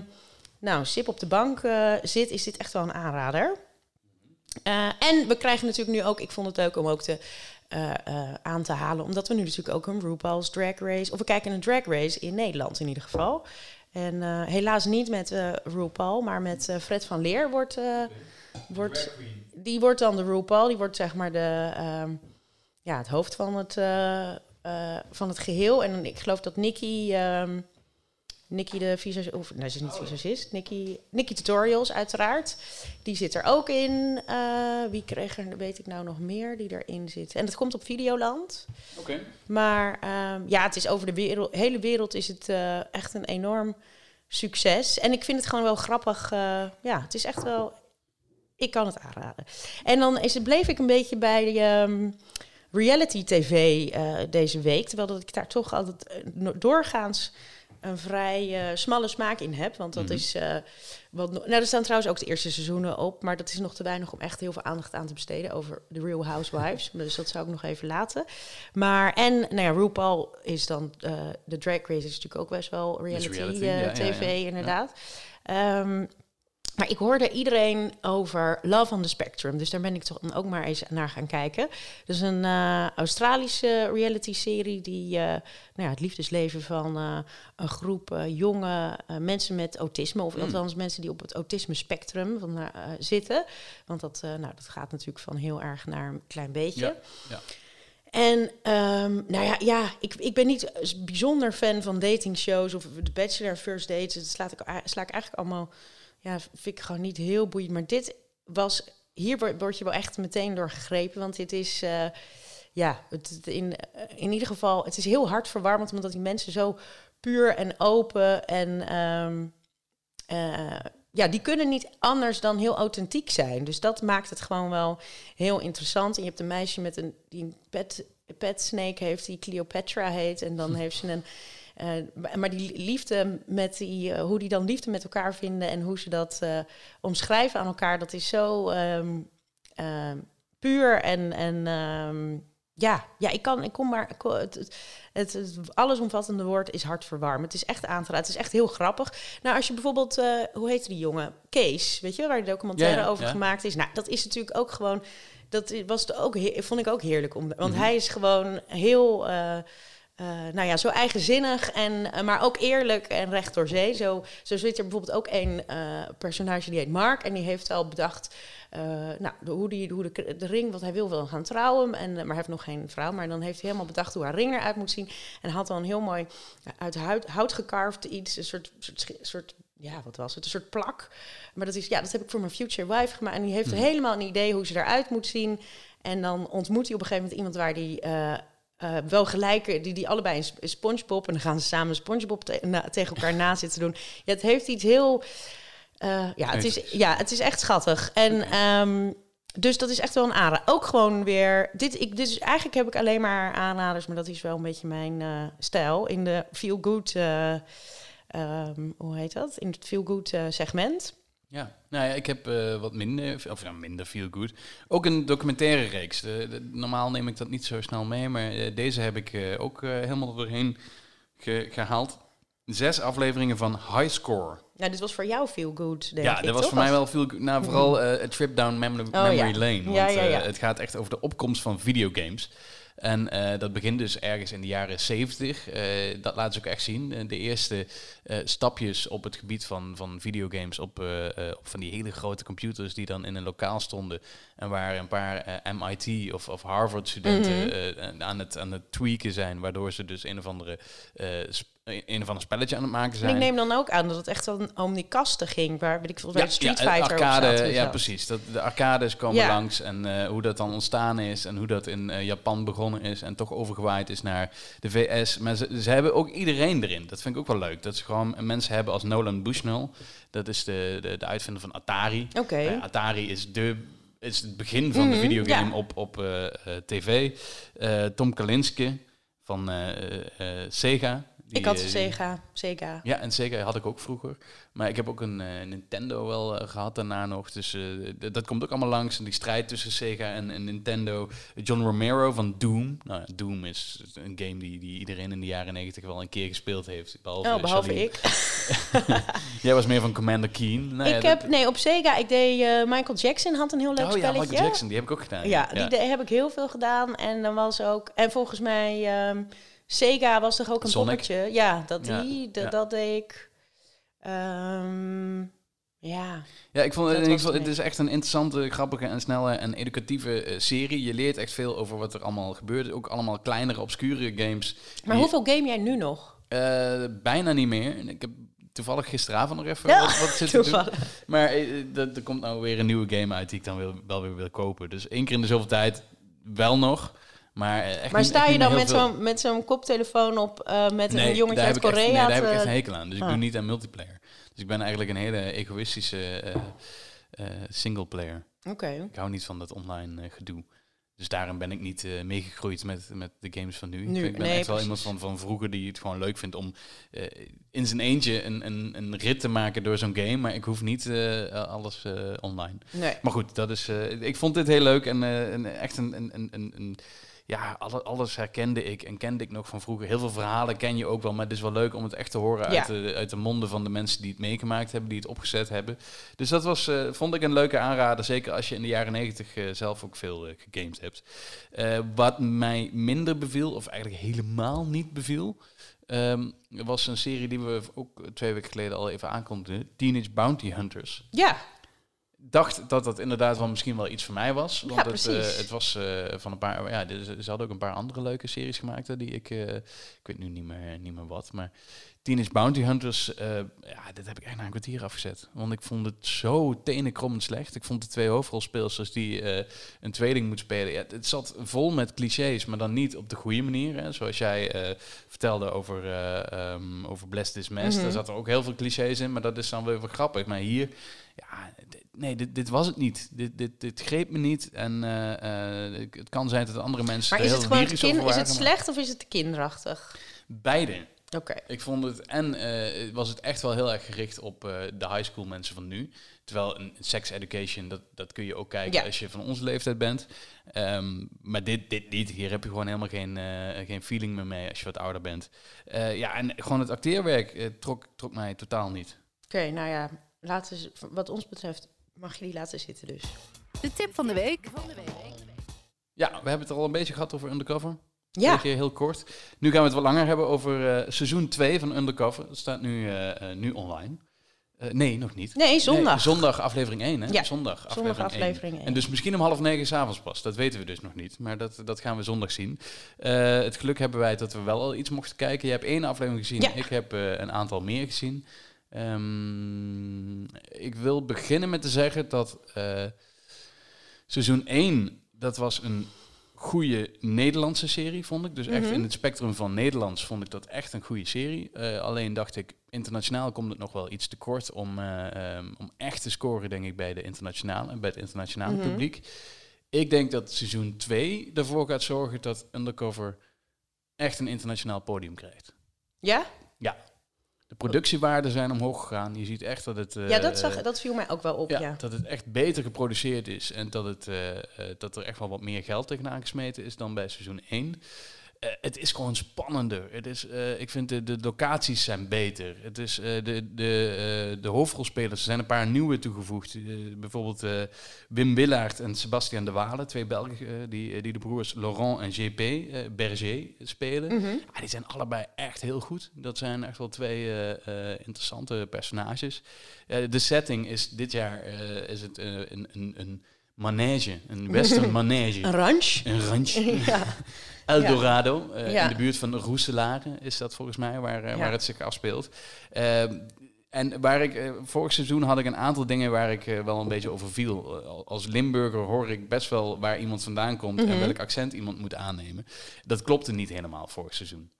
nou, sip op de bank eh, zit, is dit echt wel een aanrader. Eh, en we krijgen natuurlijk nu ook. Ik vond het leuk om ook te. eh, aan te halen, omdat we nu natuurlijk ook een RuPaul's Drag Race, of we kijken een Drag Race in Nederland in ieder geval. En helaas niet met RuPaul, maar met Fred van Leer wordt, wordt die wordt dan de RuPaul, die wordt zeg maar de, ehm, ja, het hoofd van het, eh, van het geheel. En ik geloof dat Nikki, ehm Nikki de visagist, of nee, ze is niet visagist, Nikki, Nikki Tutorials uiteraard, die zit er ook in. Eh, wie kreeg er, weet ik nou nog meer, die erin zit. En dat komt op Videoland. Oké. Maar ehm, ja, het is over de wereld, hele wereld is het eh, echt een enorm succes. En ik vind het gewoon wel grappig. ja, het is echt wel. Ik kan het aanraden. En dan is het, bleef ik een beetje bij ehm, reality tv eh, deze week. Terwijl dat ik daar toch altijd eh, doorgaans een vrij eh, smalle smaak in heb. Want dat Mhm. is. wat, no- nou, er staan trouwens ook de eerste seizoenen op. Maar dat is nog te weinig om echt heel veel aandacht aan te besteden over The Real Housewives. [laughs] dus dat zou ik nog even laten. Maar en, nou ja, RuPaul is dan. de Drag Race is natuurlijk ook best wel reality, reality, ja, ja, tv, ja. inderdaad. Ehm, maar ik hoorde iedereen over Love on the Spectrum. Dus daar ben ik toch ook maar eens naar gaan kijken. Dus een eh, Australische reality-serie die eh, nou ja, het liefdesleven van eh, een groep jonge mensen met autisme, of Mm. althans mensen die op het autisme-spectrum van, zitten. Want dat, nou, dat gaat natuurlijk van heel erg naar een klein beetje. Ja, ja. En ehm, nou ja, ja ik, ik ben niet bijzonder fan van datingshows of The Bachelor First Dates. Dat slaat ik, a- sla ik eigenlijk allemaal, ja, vind ik gewoon niet heel boeiend. Maar dit was, hier word, je wel echt meteen door gegrepen. Want dit is, eh, ja, het, in, eh, in ieder geval, het is heel hartverwarmend. Omdat die mensen zo puur en open en... ehm, eh, ja, die kunnen niet anders dan heel authentiek zijn. Dus dat maakt het gewoon wel heel interessant. En je hebt een meisje met een die een pet, pet snake heeft, die Cleopatra heet. En dan [laughs] heeft ze een. Eh, maar die liefde met die, eh, hoe die dan liefde met elkaar vinden en hoe ze dat eh, omschrijven aan elkaar, dat is zo ehm, ehm, puur en, en ehm, ja, ja, ik kan, ik kom maar, ik het, het, allesomvattende woord is hartverwarmend. Het is echt aan te raden. Het is echt heel grappig. Nou, als je bijvoorbeeld, hoe heet die jongen? Kees, weet je, waar de documentaire Ja, ja, over ja. gemaakt is. Nou, dat is natuurlijk ook gewoon, dat was het ook, vond ik ook heerlijk om, want Mhm. hij is gewoon heel. Eh, nou ja, zo eigenzinnig, en, eh, maar ook eerlijk en recht door zee. Zo, zo zit er bijvoorbeeld ook een eh, personage die heet Mark. En die heeft al bedacht nou, de, hoe, die, hoe de, de ring, wat hij wil, wil gaan trouwen. En, maar hij heeft nog geen vrouw. Maar dan heeft hij helemaal bedacht hoe haar ring eruit moet zien. En had dan een heel mooi uit hout, hout gekarfd iets. Een soort, soort, soort, ja, wat was het? Een soort plak. Maar dat is, ja, dat heb ik voor mijn future wife gemaakt. En die heeft helemaal een idee hoe ze eruit moet zien. En dan ontmoet hij op een gegeven moment iemand waar die... eh, wel gelijk, die, die allebei een sp- een SpongeBob en dan gaan ze samen SpongeBob te- na- tegen elkaar na zitten doen. Ja, het heeft iets heel, eh, ja, het is, ja, het is echt schattig. En ehm, dus dat is echt wel een aanrader. Ook gewoon weer, dit, ik, dit is, eigenlijk heb ik alleen maar aanraders, maar dat is wel een beetje mijn eh, stijl in de feel good, eh, ehm, hoe heet dat? In het feel good segment. Ja, nou ja, ik heb eh, wat minder, of nou minder feel good. Ook een documentaire reeks. De- de- normaal neem ik dat niet zo snel mee, maar eh, deze heb ik eh, ook eh, helemaal doorheen ge- gehaald. Zes afleveringen van High Score. Nou, dit was voor jou feel good, denk ja, dat was toch? voor mij wel veel. Nou, vooral [laughs] eh, A Trip Down Mem- Memory Oh, ja. Lane. Want Ja, ja, ja. eh, het gaat echt over de opkomst van videogames. En eh, dat begint dus ergens in de jaren 70. Eh, dat laten ze ook echt zien. Eh, de eerste stapjes op het gebied van, van videogames op, op van die hele grote computers die dan in een lokaal stonden. En waar een paar MIT of, of Harvard studenten Mhm. aan, het, aan het tweaken zijn. Waardoor ze dus een of andere, een of ander spelletje aan het maken En zijn. ik neem dan ook aan dat het echt dan om die kasten ging, waar weet ik veel, waar de Street ja, Fighter op zat. ja, precies. Dat, de arcades komen Ja. langs en eh, hoe dat dan ontstaan is en hoe dat in eh, Japan begonnen is en toch overgewaaid is naar de VS. Maar ze, ze hebben ook iedereen erin. Dat vind ik ook wel leuk. Dat ze gewoon mensen hebben als Nolan Bushnell. Dat is de, de, de uitvinder van Atari. Oké. Ja, Atari is, de, is het begin van de Mhm, videogame op, op eh, eh, tv. Eh, Tom Kalinske van eh, eh, eh, Sega. Die, ik had eh, een Sega. Sega. Ja, en Sega had ik ook vroeger. Maar ik heb ook een eh, Nintendo wel eh, gehad daarna nog. Dus eh, dat komt ook allemaal langs. En die strijd tussen Sega en, en Nintendo. John Romero van Doom. Nou, ja, Doom is een game die, die iedereen in de jaren negentig wel een keer gespeeld heeft. Behalve, Oh, behalve ik. [laughs] Jij was meer van Commander Keen. Nou ik heb, nee, op Sega, ik deed eh, Michael Jackson had een heel leuk Oh ja. Michael Jackson, die heb ik ook gedaan. Ja, die heb ik heel veel gedaan. En dan was ook, en volgens mij, ehm, Sega was toch ook een Sonic? poppetje. Ja, dat, Ja, die, dat, ja. dat deed ik. Ehm, ja, Ja, ik vond was geval, het is echt een interessante, grappige en snelle en educatieve eh, serie. Je leert echt veel over wat er allemaal gebeurt. Ook allemaal kleinere, obscure games. maar hoeveel game jij nu nog? Eh, bijna niet meer. En Ik heb toevallig gisteravond nog even Ja, wat, wat zitten doen. Maar eh, er komt nou weer een nieuwe game uit die ik dan wil, wel weer wil kopen. Dus één keer in de zoveel tijd wel nog. Maar, eh, echt Maar sta je dan met zo'n, met zo'n koptelefoon op eh, met Nee, een jongetje uit echt- Korea? nee, daar heb ik echt een hekel aan. Dus ik Ah. doe niet aan multiplayer. Dus ik ben eigenlijk een hele egoïstische eh, single player. Oké. Ik hou niet van dat online gedoe. Dus daarom ben ik niet meegegroeid met, met de games van nu. Nu, ik ben nee, echt wel precies. iemand van, van vroeger die het gewoon leuk vindt om in zijn eentje een, een, een rit te maken door zo'n game. Maar ik hoef niet alles online. Nee. Maar goed, dat is, ik vond dit heel leuk en echt een, een, een, een- ja, alle, alles herkende ik en kende ik nog van vroeger. Heel veel verhalen ken je ook wel, maar het is wel leuk om het echt te horen Ja. uit, de, uit de monden van de mensen die het meegemaakt hebben, die het opgezet hebben. Dus dat was, eh, vond ik een leuke aanrader, zeker als je in de jaren negentig eh, zelf ook veel eh, gegamed hebt. Wat mij minder beviel, of eigenlijk helemaal niet beviel, ehm, was een serie die we ook twee weken geleden al even aankondigden, Teenage Bounty Hunters Ja, dacht dat dat inderdaad wel misschien wel iets voor mij was. Want Ja, het, eh, het was eh, van een paar... Ja, ze hadden ook een paar andere leuke series gemaakt. hè, die ik... eh, ik weet nu niet meer, niet meer wat. Maar Teenage Bounty Hunters... ja, dit heb ik echt na een kwartier afgezet. Want ik vond het zo tenenkrommend slecht. Ik vond de twee hoofdrolspeelsters die een tweeling moet spelen... Ja, het zat vol met clichés, maar dan niet op de goede manier. Hè. Zoals jij vertelde over, ehm over Blessed is Mess. Mhm. Daar zat er ook heel veel clichés in. Maar dat is dan weer wel grappig. Maar hier... Ja, nee, dit, dit was het niet. Dit, dit, dit greep me niet. En eh, eh, het kan zijn dat andere mensen maar is heel het gewoon te lyrisch kind, is het slecht of is het te kinderachtig? Beide. Oké. Ik vond het en eh, was het echt wel heel erg gericht op de high school mensen van nu. Terwijl een sex education, dat, dat kun je ook kijken Ja. als je van onze leeftijd bent. Ehm, maar dit, dit niet. Hier heb je gewoon helemaal geen, geen feeling meer mee als je wat ouder bent. Ja, en gewoon het acteerwerk trok, trok mij totaal niet. Oké, nou ja, laten ze, wat ons betreft mag je die laten zitten dus. De tip van de week. Ja, we hebben het er al een beetje gehad over Undercover. Ja, keer heel kort. Nu gaan we het wat langer hebben over eh, seizoen 2 van Undercover. Dat staat nu, eh, eh, nu online. Eh, nee, nog niet. nee, zondag. Nee, zondag aflevering 1, hè? Ja, zondag aflevering, zondag 1. aflevering 1. En dus misschien om half negen s'avonds pas. Dat weten we dus nog niet. Maar dat, dat gaan we zondag zien. Eh, het geluk hebben wij dat we wel al iets mochten kijken. Je hebt één aflevering gezien. Ja. Ik heb eh, een aantal meer gezien. Ehm, ik wil beginnen met te zeggen dat eh, seizoen 1, dat was een goede Nederlandse serie, vond ik. Dus echt Mhm. in het spectrum van Nederlands vond ik dat echt een goede serie. Eh, alleen dacht ik, internationaal komt het nog wel iets te kort om, eh, ehm, om echt te scoren, denk ik, bij, de internationale, bij het internationale Mhm. publiek. Ik denk dat seizoen 2 ervoor gaat zorgen dat Undercover echt een internationaal podium krijgt. Ja? De productiewaarden zijn omhoog gegaan. Je ziet echt dat het... ja, dat, zag, eh, dat viel mij ook wel op, ja. ja, dat het echt beter geproduceerd is en dat, het, eh, eh, dat er echt wel wat meer geld tegenaan gesmeten is dan bij seizoen 1. Eh, het is gewoon spannender. Het is, eh, ik vind de, de locaties zijn beter. Het is, eh, de, de, de hoofdrolspelers, er zijn een paar nieuwe toegevoegd. Bijvoorbeeld Wim Willaert en Sebastian de Walen, twee Belgen, die, die de broers Laurent en JP eh, Berger spelen. Mhm. Ja, die zijn allebei echt heel goed. Dat zijn echt wel twee interessante personages. De setting is dit jaar is het, een, een, een manege, een western [laughs] manege. Een ranch? Een ranch. [laughs] ja. [laughs] Eldorado, eh, Ja. in de buurt van Roeselare is dat volgens mij, waar, eh, Ja. waar het zich afspeelt. Ehm, en waar ik, eh, vorig seizoen had ik een aantal dingen waar ik wel een beetje over viel. Al- als Limburger hoor ik best wel waar iemand vandaan komt en Mhm. welk accent iemand moet aannemen. Dat klopte niet helemaal vorig seizoen.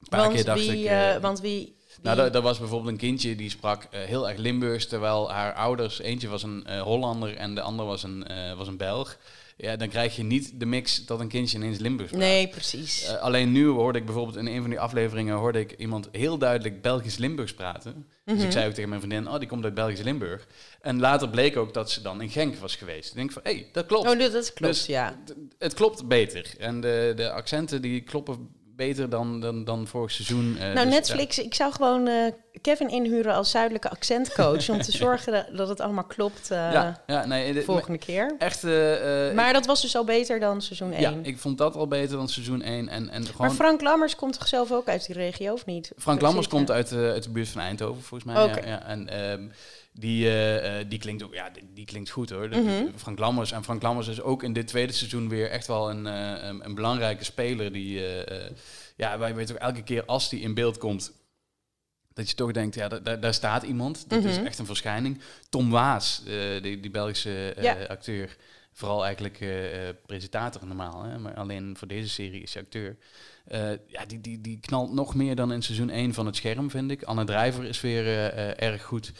Een paar Want keer dacht wie, ik... want wie... nou, daar was bijvoorbeeld een kindje die sprak eh, heel erg Limburgs, terwijl haar ouders, eentje was een eh, Hollander en de ander was een, eh, was een Belg. Ja, dan krijg je niet de mix dat een kindje ineens Limburgs praat. Nee, precies. Alleen nu hoorde ik bijvoorbeeld in een van die afleveringen hoorde ik iemand heel duidelijk Belgisch-Limburgs praten. Dus Mhm. ik zei ook tegen mijn vriendin, oh, die komt uit Belgisch-Limburg. En later bleek ook dat ze dan in Genk was geweest. Ik denk van, hé, hey, dat klopt. oh, dat, dat klopt, Dus- ja. Het klopt beter. En de, de accenten die kloppen beter dan, dan, dan vorig seizoen. Eh, Nou, dus, Netflix, ik zou gewoon eh, Kevin inhuren als zuidelijke accentcoach... om te [laughs] zorgen dat, het allemaal klopt eh, Ja, ja, nee, de, volgende keer. echt... Maar dat was dus al beter dan seizoen 1. ja, ik vond dat al beter dan seizoen 1. En, en gewoon, maar Frank Lammers komt toch zelf ook uit die regio, of niet? Frank Lammers komt uit, uit de buurt van Eindhoven, volgens mij. Ja, ja. En ehm, die, eh, eh, die klinkt ook, ja, die, die klinkt goed hoor. Mhm. Frank Lammers. En Frank Lammers is ook in dit tweede seizoen weer echt wel een, eh, een, een belangrijke speler. Die, ja, wij weten ook elke keer als die in beeld komt. Dat je toch denkt, ja, da- da- daar staat iemand. Dat is Mhm. echt een verschijning. Tom Waas, eh, die, die Belgische Ja. acteur. Vooral eigenlijk eh, eh, presentator normaal. Hè? Maar alleen voor deze serie is hij acteur. Eh, ja, die, die, die knalt nog meer dan in seizoen 1 van het scherm, vind ik. Anne Drijver is weer erg goed.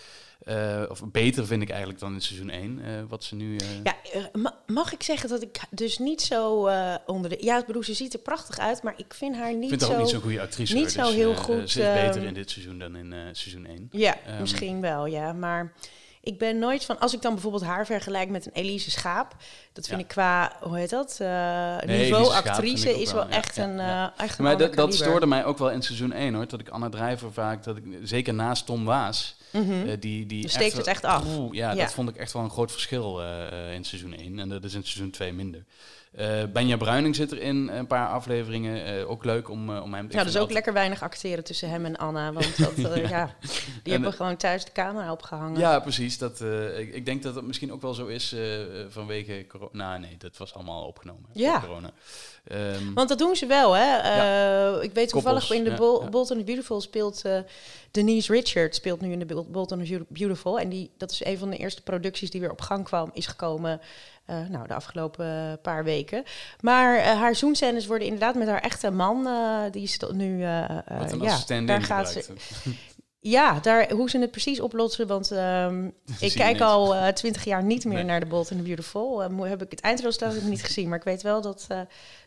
Of beter vind ik eigenlijk dan in seizoen 1. eh, wat ze nu... Ja, ma- mag ik zeggen dat ik dus niet zo onder de... Ja, ik bedoel, ze ziet er prachtig uit, maar ik vind haar ik niet vind haar zo... ook niet zo'n goede actrice. niet hoor. zo heel eh, eh, goed, Ze is beter ehm, in dit seizoen dan in seizoen 1. Ja, Ehm, misschien wel, ja. Maar ik ben nooit van... Als ik dan bijvoorbeeld haar vergelijk met een Elise Schaap... Dat vind Ja. ik qua, hoe heet dat? eh, niveau actrice is wel, wel ja, echt ja, een, ja. eh echt een Maar dat, dat stoorde mij ook wel in seizoen 1 hoor. Dat ik Anne Drijver vaak, dat ik, zeker naast Tom Waas, Mhm. eh, die, die steekt het echt af. Oeh, ja, dat vond ik echt wel een groot verschil eh, eh, in seizoen 1. En dat is in seizoen 2 minder. Eh Benja Bruining zit er in een paar afleveringen. eh, ook leuk om, eh, om hem... ik Ja, vind dus ook lekker weinig acteren tussen hem en Anna. Want [laughs] dat, eh, ja. die hebben gewoon thuis de camera opgehangen. Ja, precies. Dat, ik, ik denk dat het misschien ook wel zo is vanwege corona. Nou, nee, dat was allemaal opgenomen. Ja. Corona. Ehm, Want dat doen ze wel, hè? Ik weet toevallig Koppels, in de ja, Bol- ja. Bolton the Beautiful speelt Denise Richards speelt nu in de Bol- Bolton the Beautiful. En die, dat is een van de eerste producties die weer op gang kwam, is gekomen eh, nou, de afgelopen eh, paar weken. Maar eh, haar zoenscènes worden inderdaad met haar echte man, die is tot nu... ja, daar gaat ze... Ja, daar, hoe ze het precies oplossen, want ehm, [laughs] ik kijk niet. al twintig jaar niet meer Nee. naar de Bold and the Beautiful. Heb ik het eindresultaat niet gezien, maar ik weet wel dat,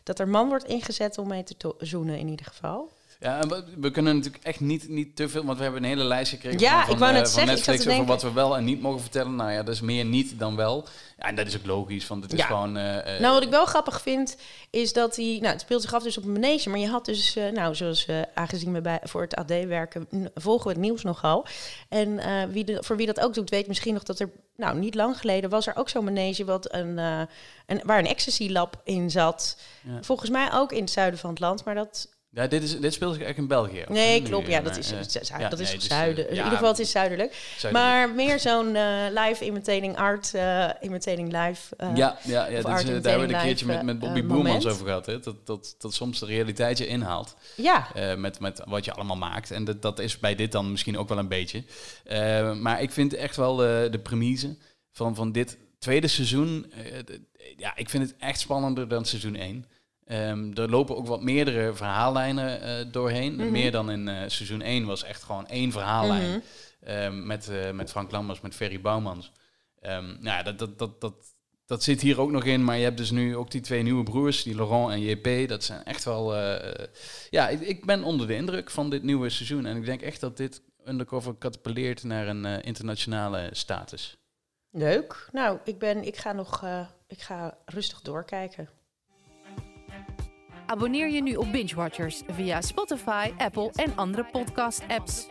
dat er man wordt ingezet om mee te zoenen in ieder geval. Ja, en we, we kunnen natuurlijk echt niet, niet te veel, want we hebben een hele lijst gekregen Ja, van, ik wou eh, net van zeggen, Netflix over denken- wat we wel en niet mogen vertellen. Nou ja, dat is meer niet dan wel. Ja, en dat is ook logisch, want het is gewoon... eh, eh, nou, wat ik wel grappig vind, is dat hij... Nou, het speelt zich af dus op een manege, maar je had dus... nou, zoals aangezien we bij, voor het AD werken, volgen we het nieuws nogal. En wie de, voor wie dat ook doet, weet misschien nog dat er... Nou, niet lang geleden was er ook zo'n manege wat een, een, waar een ecstasy lab in zat. Ja. Volgens mij ook in het zuiden van het land, maar dat... ja, dit, is, dit speelt zich echt in België. Nee, klopt. nu, Ja, eh, dat is, eh, ja, dat is nee, dus, eh, zuiden. in ja, ieder geval, het is zuidelijk. zuidelijk. Maar meer zo'n eh, live imitating art, eh, imitating live. eh, ja, ja, ja is, eh, daar hebben we een keertje met, met eh, Bobby eh, Boermans over gehad. Hè? Dat, dat, dat soms de realiteit je inhaalt. ja. eh, met, met wat je allemaal maakt. En dat, dat is bij dit dan misschien ook wel een beetje. Eh, maar ik vind echt wel de, premise van, van dit tweede seizoen... eh, ja, ik vind het echt spannender dan seizoen 1. Ehm, er lopen ook wat meerdere verhaallijnen eh, doorheen. Mhm. Meer dan in eh, seizoen 1 was echt gewoon één verhaallijn. Mhm. Ehm, met, eh, met Frank Lammers, met Ferry Bouwmans. Ehm, nou ja, dat, dat, dat, dat, dat zit hier ook nog in. Maar je hebt dus nu ook die twee nieuwe broers, die Laurent en JP. Dat zijn echt wel... ja, ik, ik ben onder de indruk van dit nieuwe seizoen. En ik denk echt dat dit Undercover catapulteert naar een internationale status. Leuk. Nou, ik, ben, ik ga nog ik ga rustig doorkijken. Abonneer je nu op Binge Watchers via Spotify, Apple en andere podcast-apps.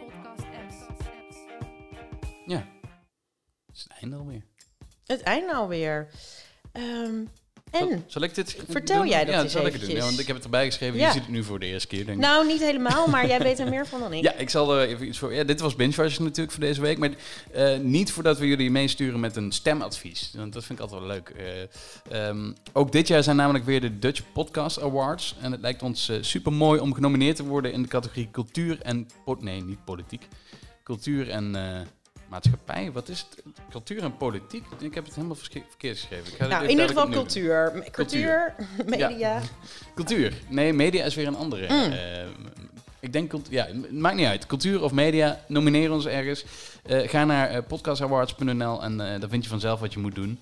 Ja, dat is het einde alweer. Het einde alweer. Ehm, Zal, en? zal ik dit Vertel doen? jij dat ja, eens zal ik het doen? Ja, want ik heb het erbij geschreven. Ja. Je ziet het nu voor de eerste keer, denk ik. Nou, niet helemaal, maar jij weet er meer van dan ik. [laughs] Ja, ik zal er even iets voor. Ja, dit was Binge natuurlijk voor deze week. Maar eh, niet voordat we jullie meesturen met een stemadvies. Want dat vind ik altijd wel leuk. Eh, ehm, ook dit jaar zijn namelijk weer de Dutch Podcast Awards. En het lijkt ons super mooi om genomineerd te worden in de categorie cultuur en. Nee, niet politiek. Cultuur en. Maatschappij, wat is het? Cultuur en politiek? Ik heb het helemaal verkeerd geschreven. Ik ga Nou, in ieder geval doen. cultuur. Cultuur, media. Cultuur. Nee, media is weer een andere. Mm. Eh, ik denk, ja, het maakt niet uit. Cultuur of media, nomineer ons ergens. Eh, ga naar eh, podcastawards.nl en daar vind je vanzelf wat je moet doen.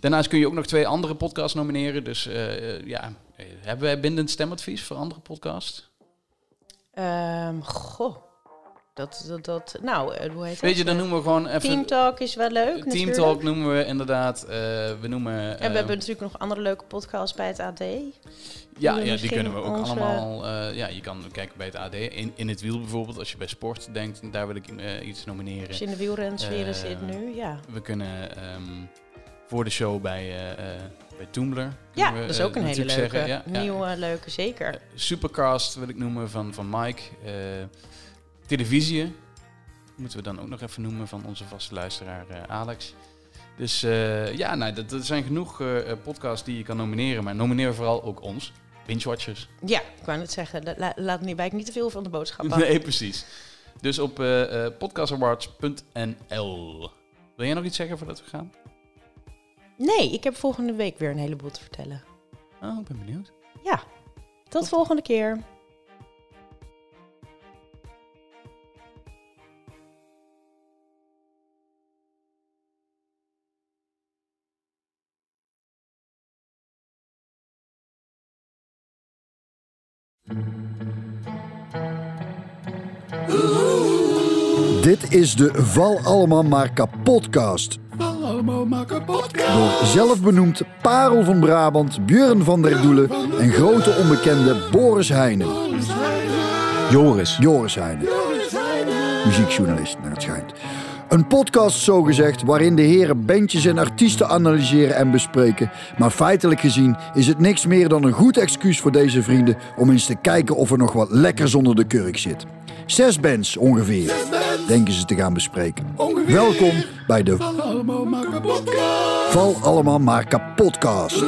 Daarnaast kun je ook nog twee andere podcasts nomineren. Dus ja, hebben wij bindend stemadvies voor andere podcasts? Ehm, goh. Dat, dat, dat, nou, eh, hoe heet Weet je, dan noemen we gewoon even... Team Talk is wel leuk Team natuurlijk. Talk noemen we inderdaad. eh, we noemen... En we hebben natuurlijk nog andere leuke podcasts bij het AD. ja, we ja, die kunnen we ook onze- allemaal... eh, ja, je kan kijken bij het AD. In, in het wiel bijvoorbeeld, als je bij sport denkt, daar wil ik iets nomineren. Als je in de wielrensfeer zit nu, ja. We kunnen ehm, voor de show bij, bij Toomler. Ja, we, dat is ook een hele leuke, ja. nieuwe leuke, zeker. Supercast wil ik noemen van, van Mike. Televisie moeten we dan ook nog even noemen van onze vaste luisteraar eh, Alex. Dus eh, ja, nou, dat, dat zijn genoeg eh, podcasts die je kan nomineren. Maar nomineer vooral ook ons, Binge-watchers. Ja, ik wou net zeggen, la- la- laat niet, wijk niet te veel van de boodschap af. Nee, precies. Dus op eh, podcastawards.nl. Wil jij nog iets zeggen voordat we gaan? Nee, ik heb volgende week weer een heleboel te vertellen. Oh, ik ben benieuwd. Ja, tot volgende keer. Dit is de Val Allemaal Maar Kapotcast. Door zelfbenoemd Parel van Brabant, Björn van der Doelen en grote onbekende Boris Heijnen. Joris. Joris Heijnen. Muziekjournalist, naar het schijnt. Een podcast zogezegd waarin de heren bandjes en artiesten analyseren en bespreken. Maar feitelijk gezien is het niks meer dan een goed excuus voor deze vrienden om eens te kijken of er nog wat lekkers onder de kurk zit. Zes bands ongeveer, denken ze te gaan bespreken. Welkom bij de Val Allemaal Maar Kapotcast.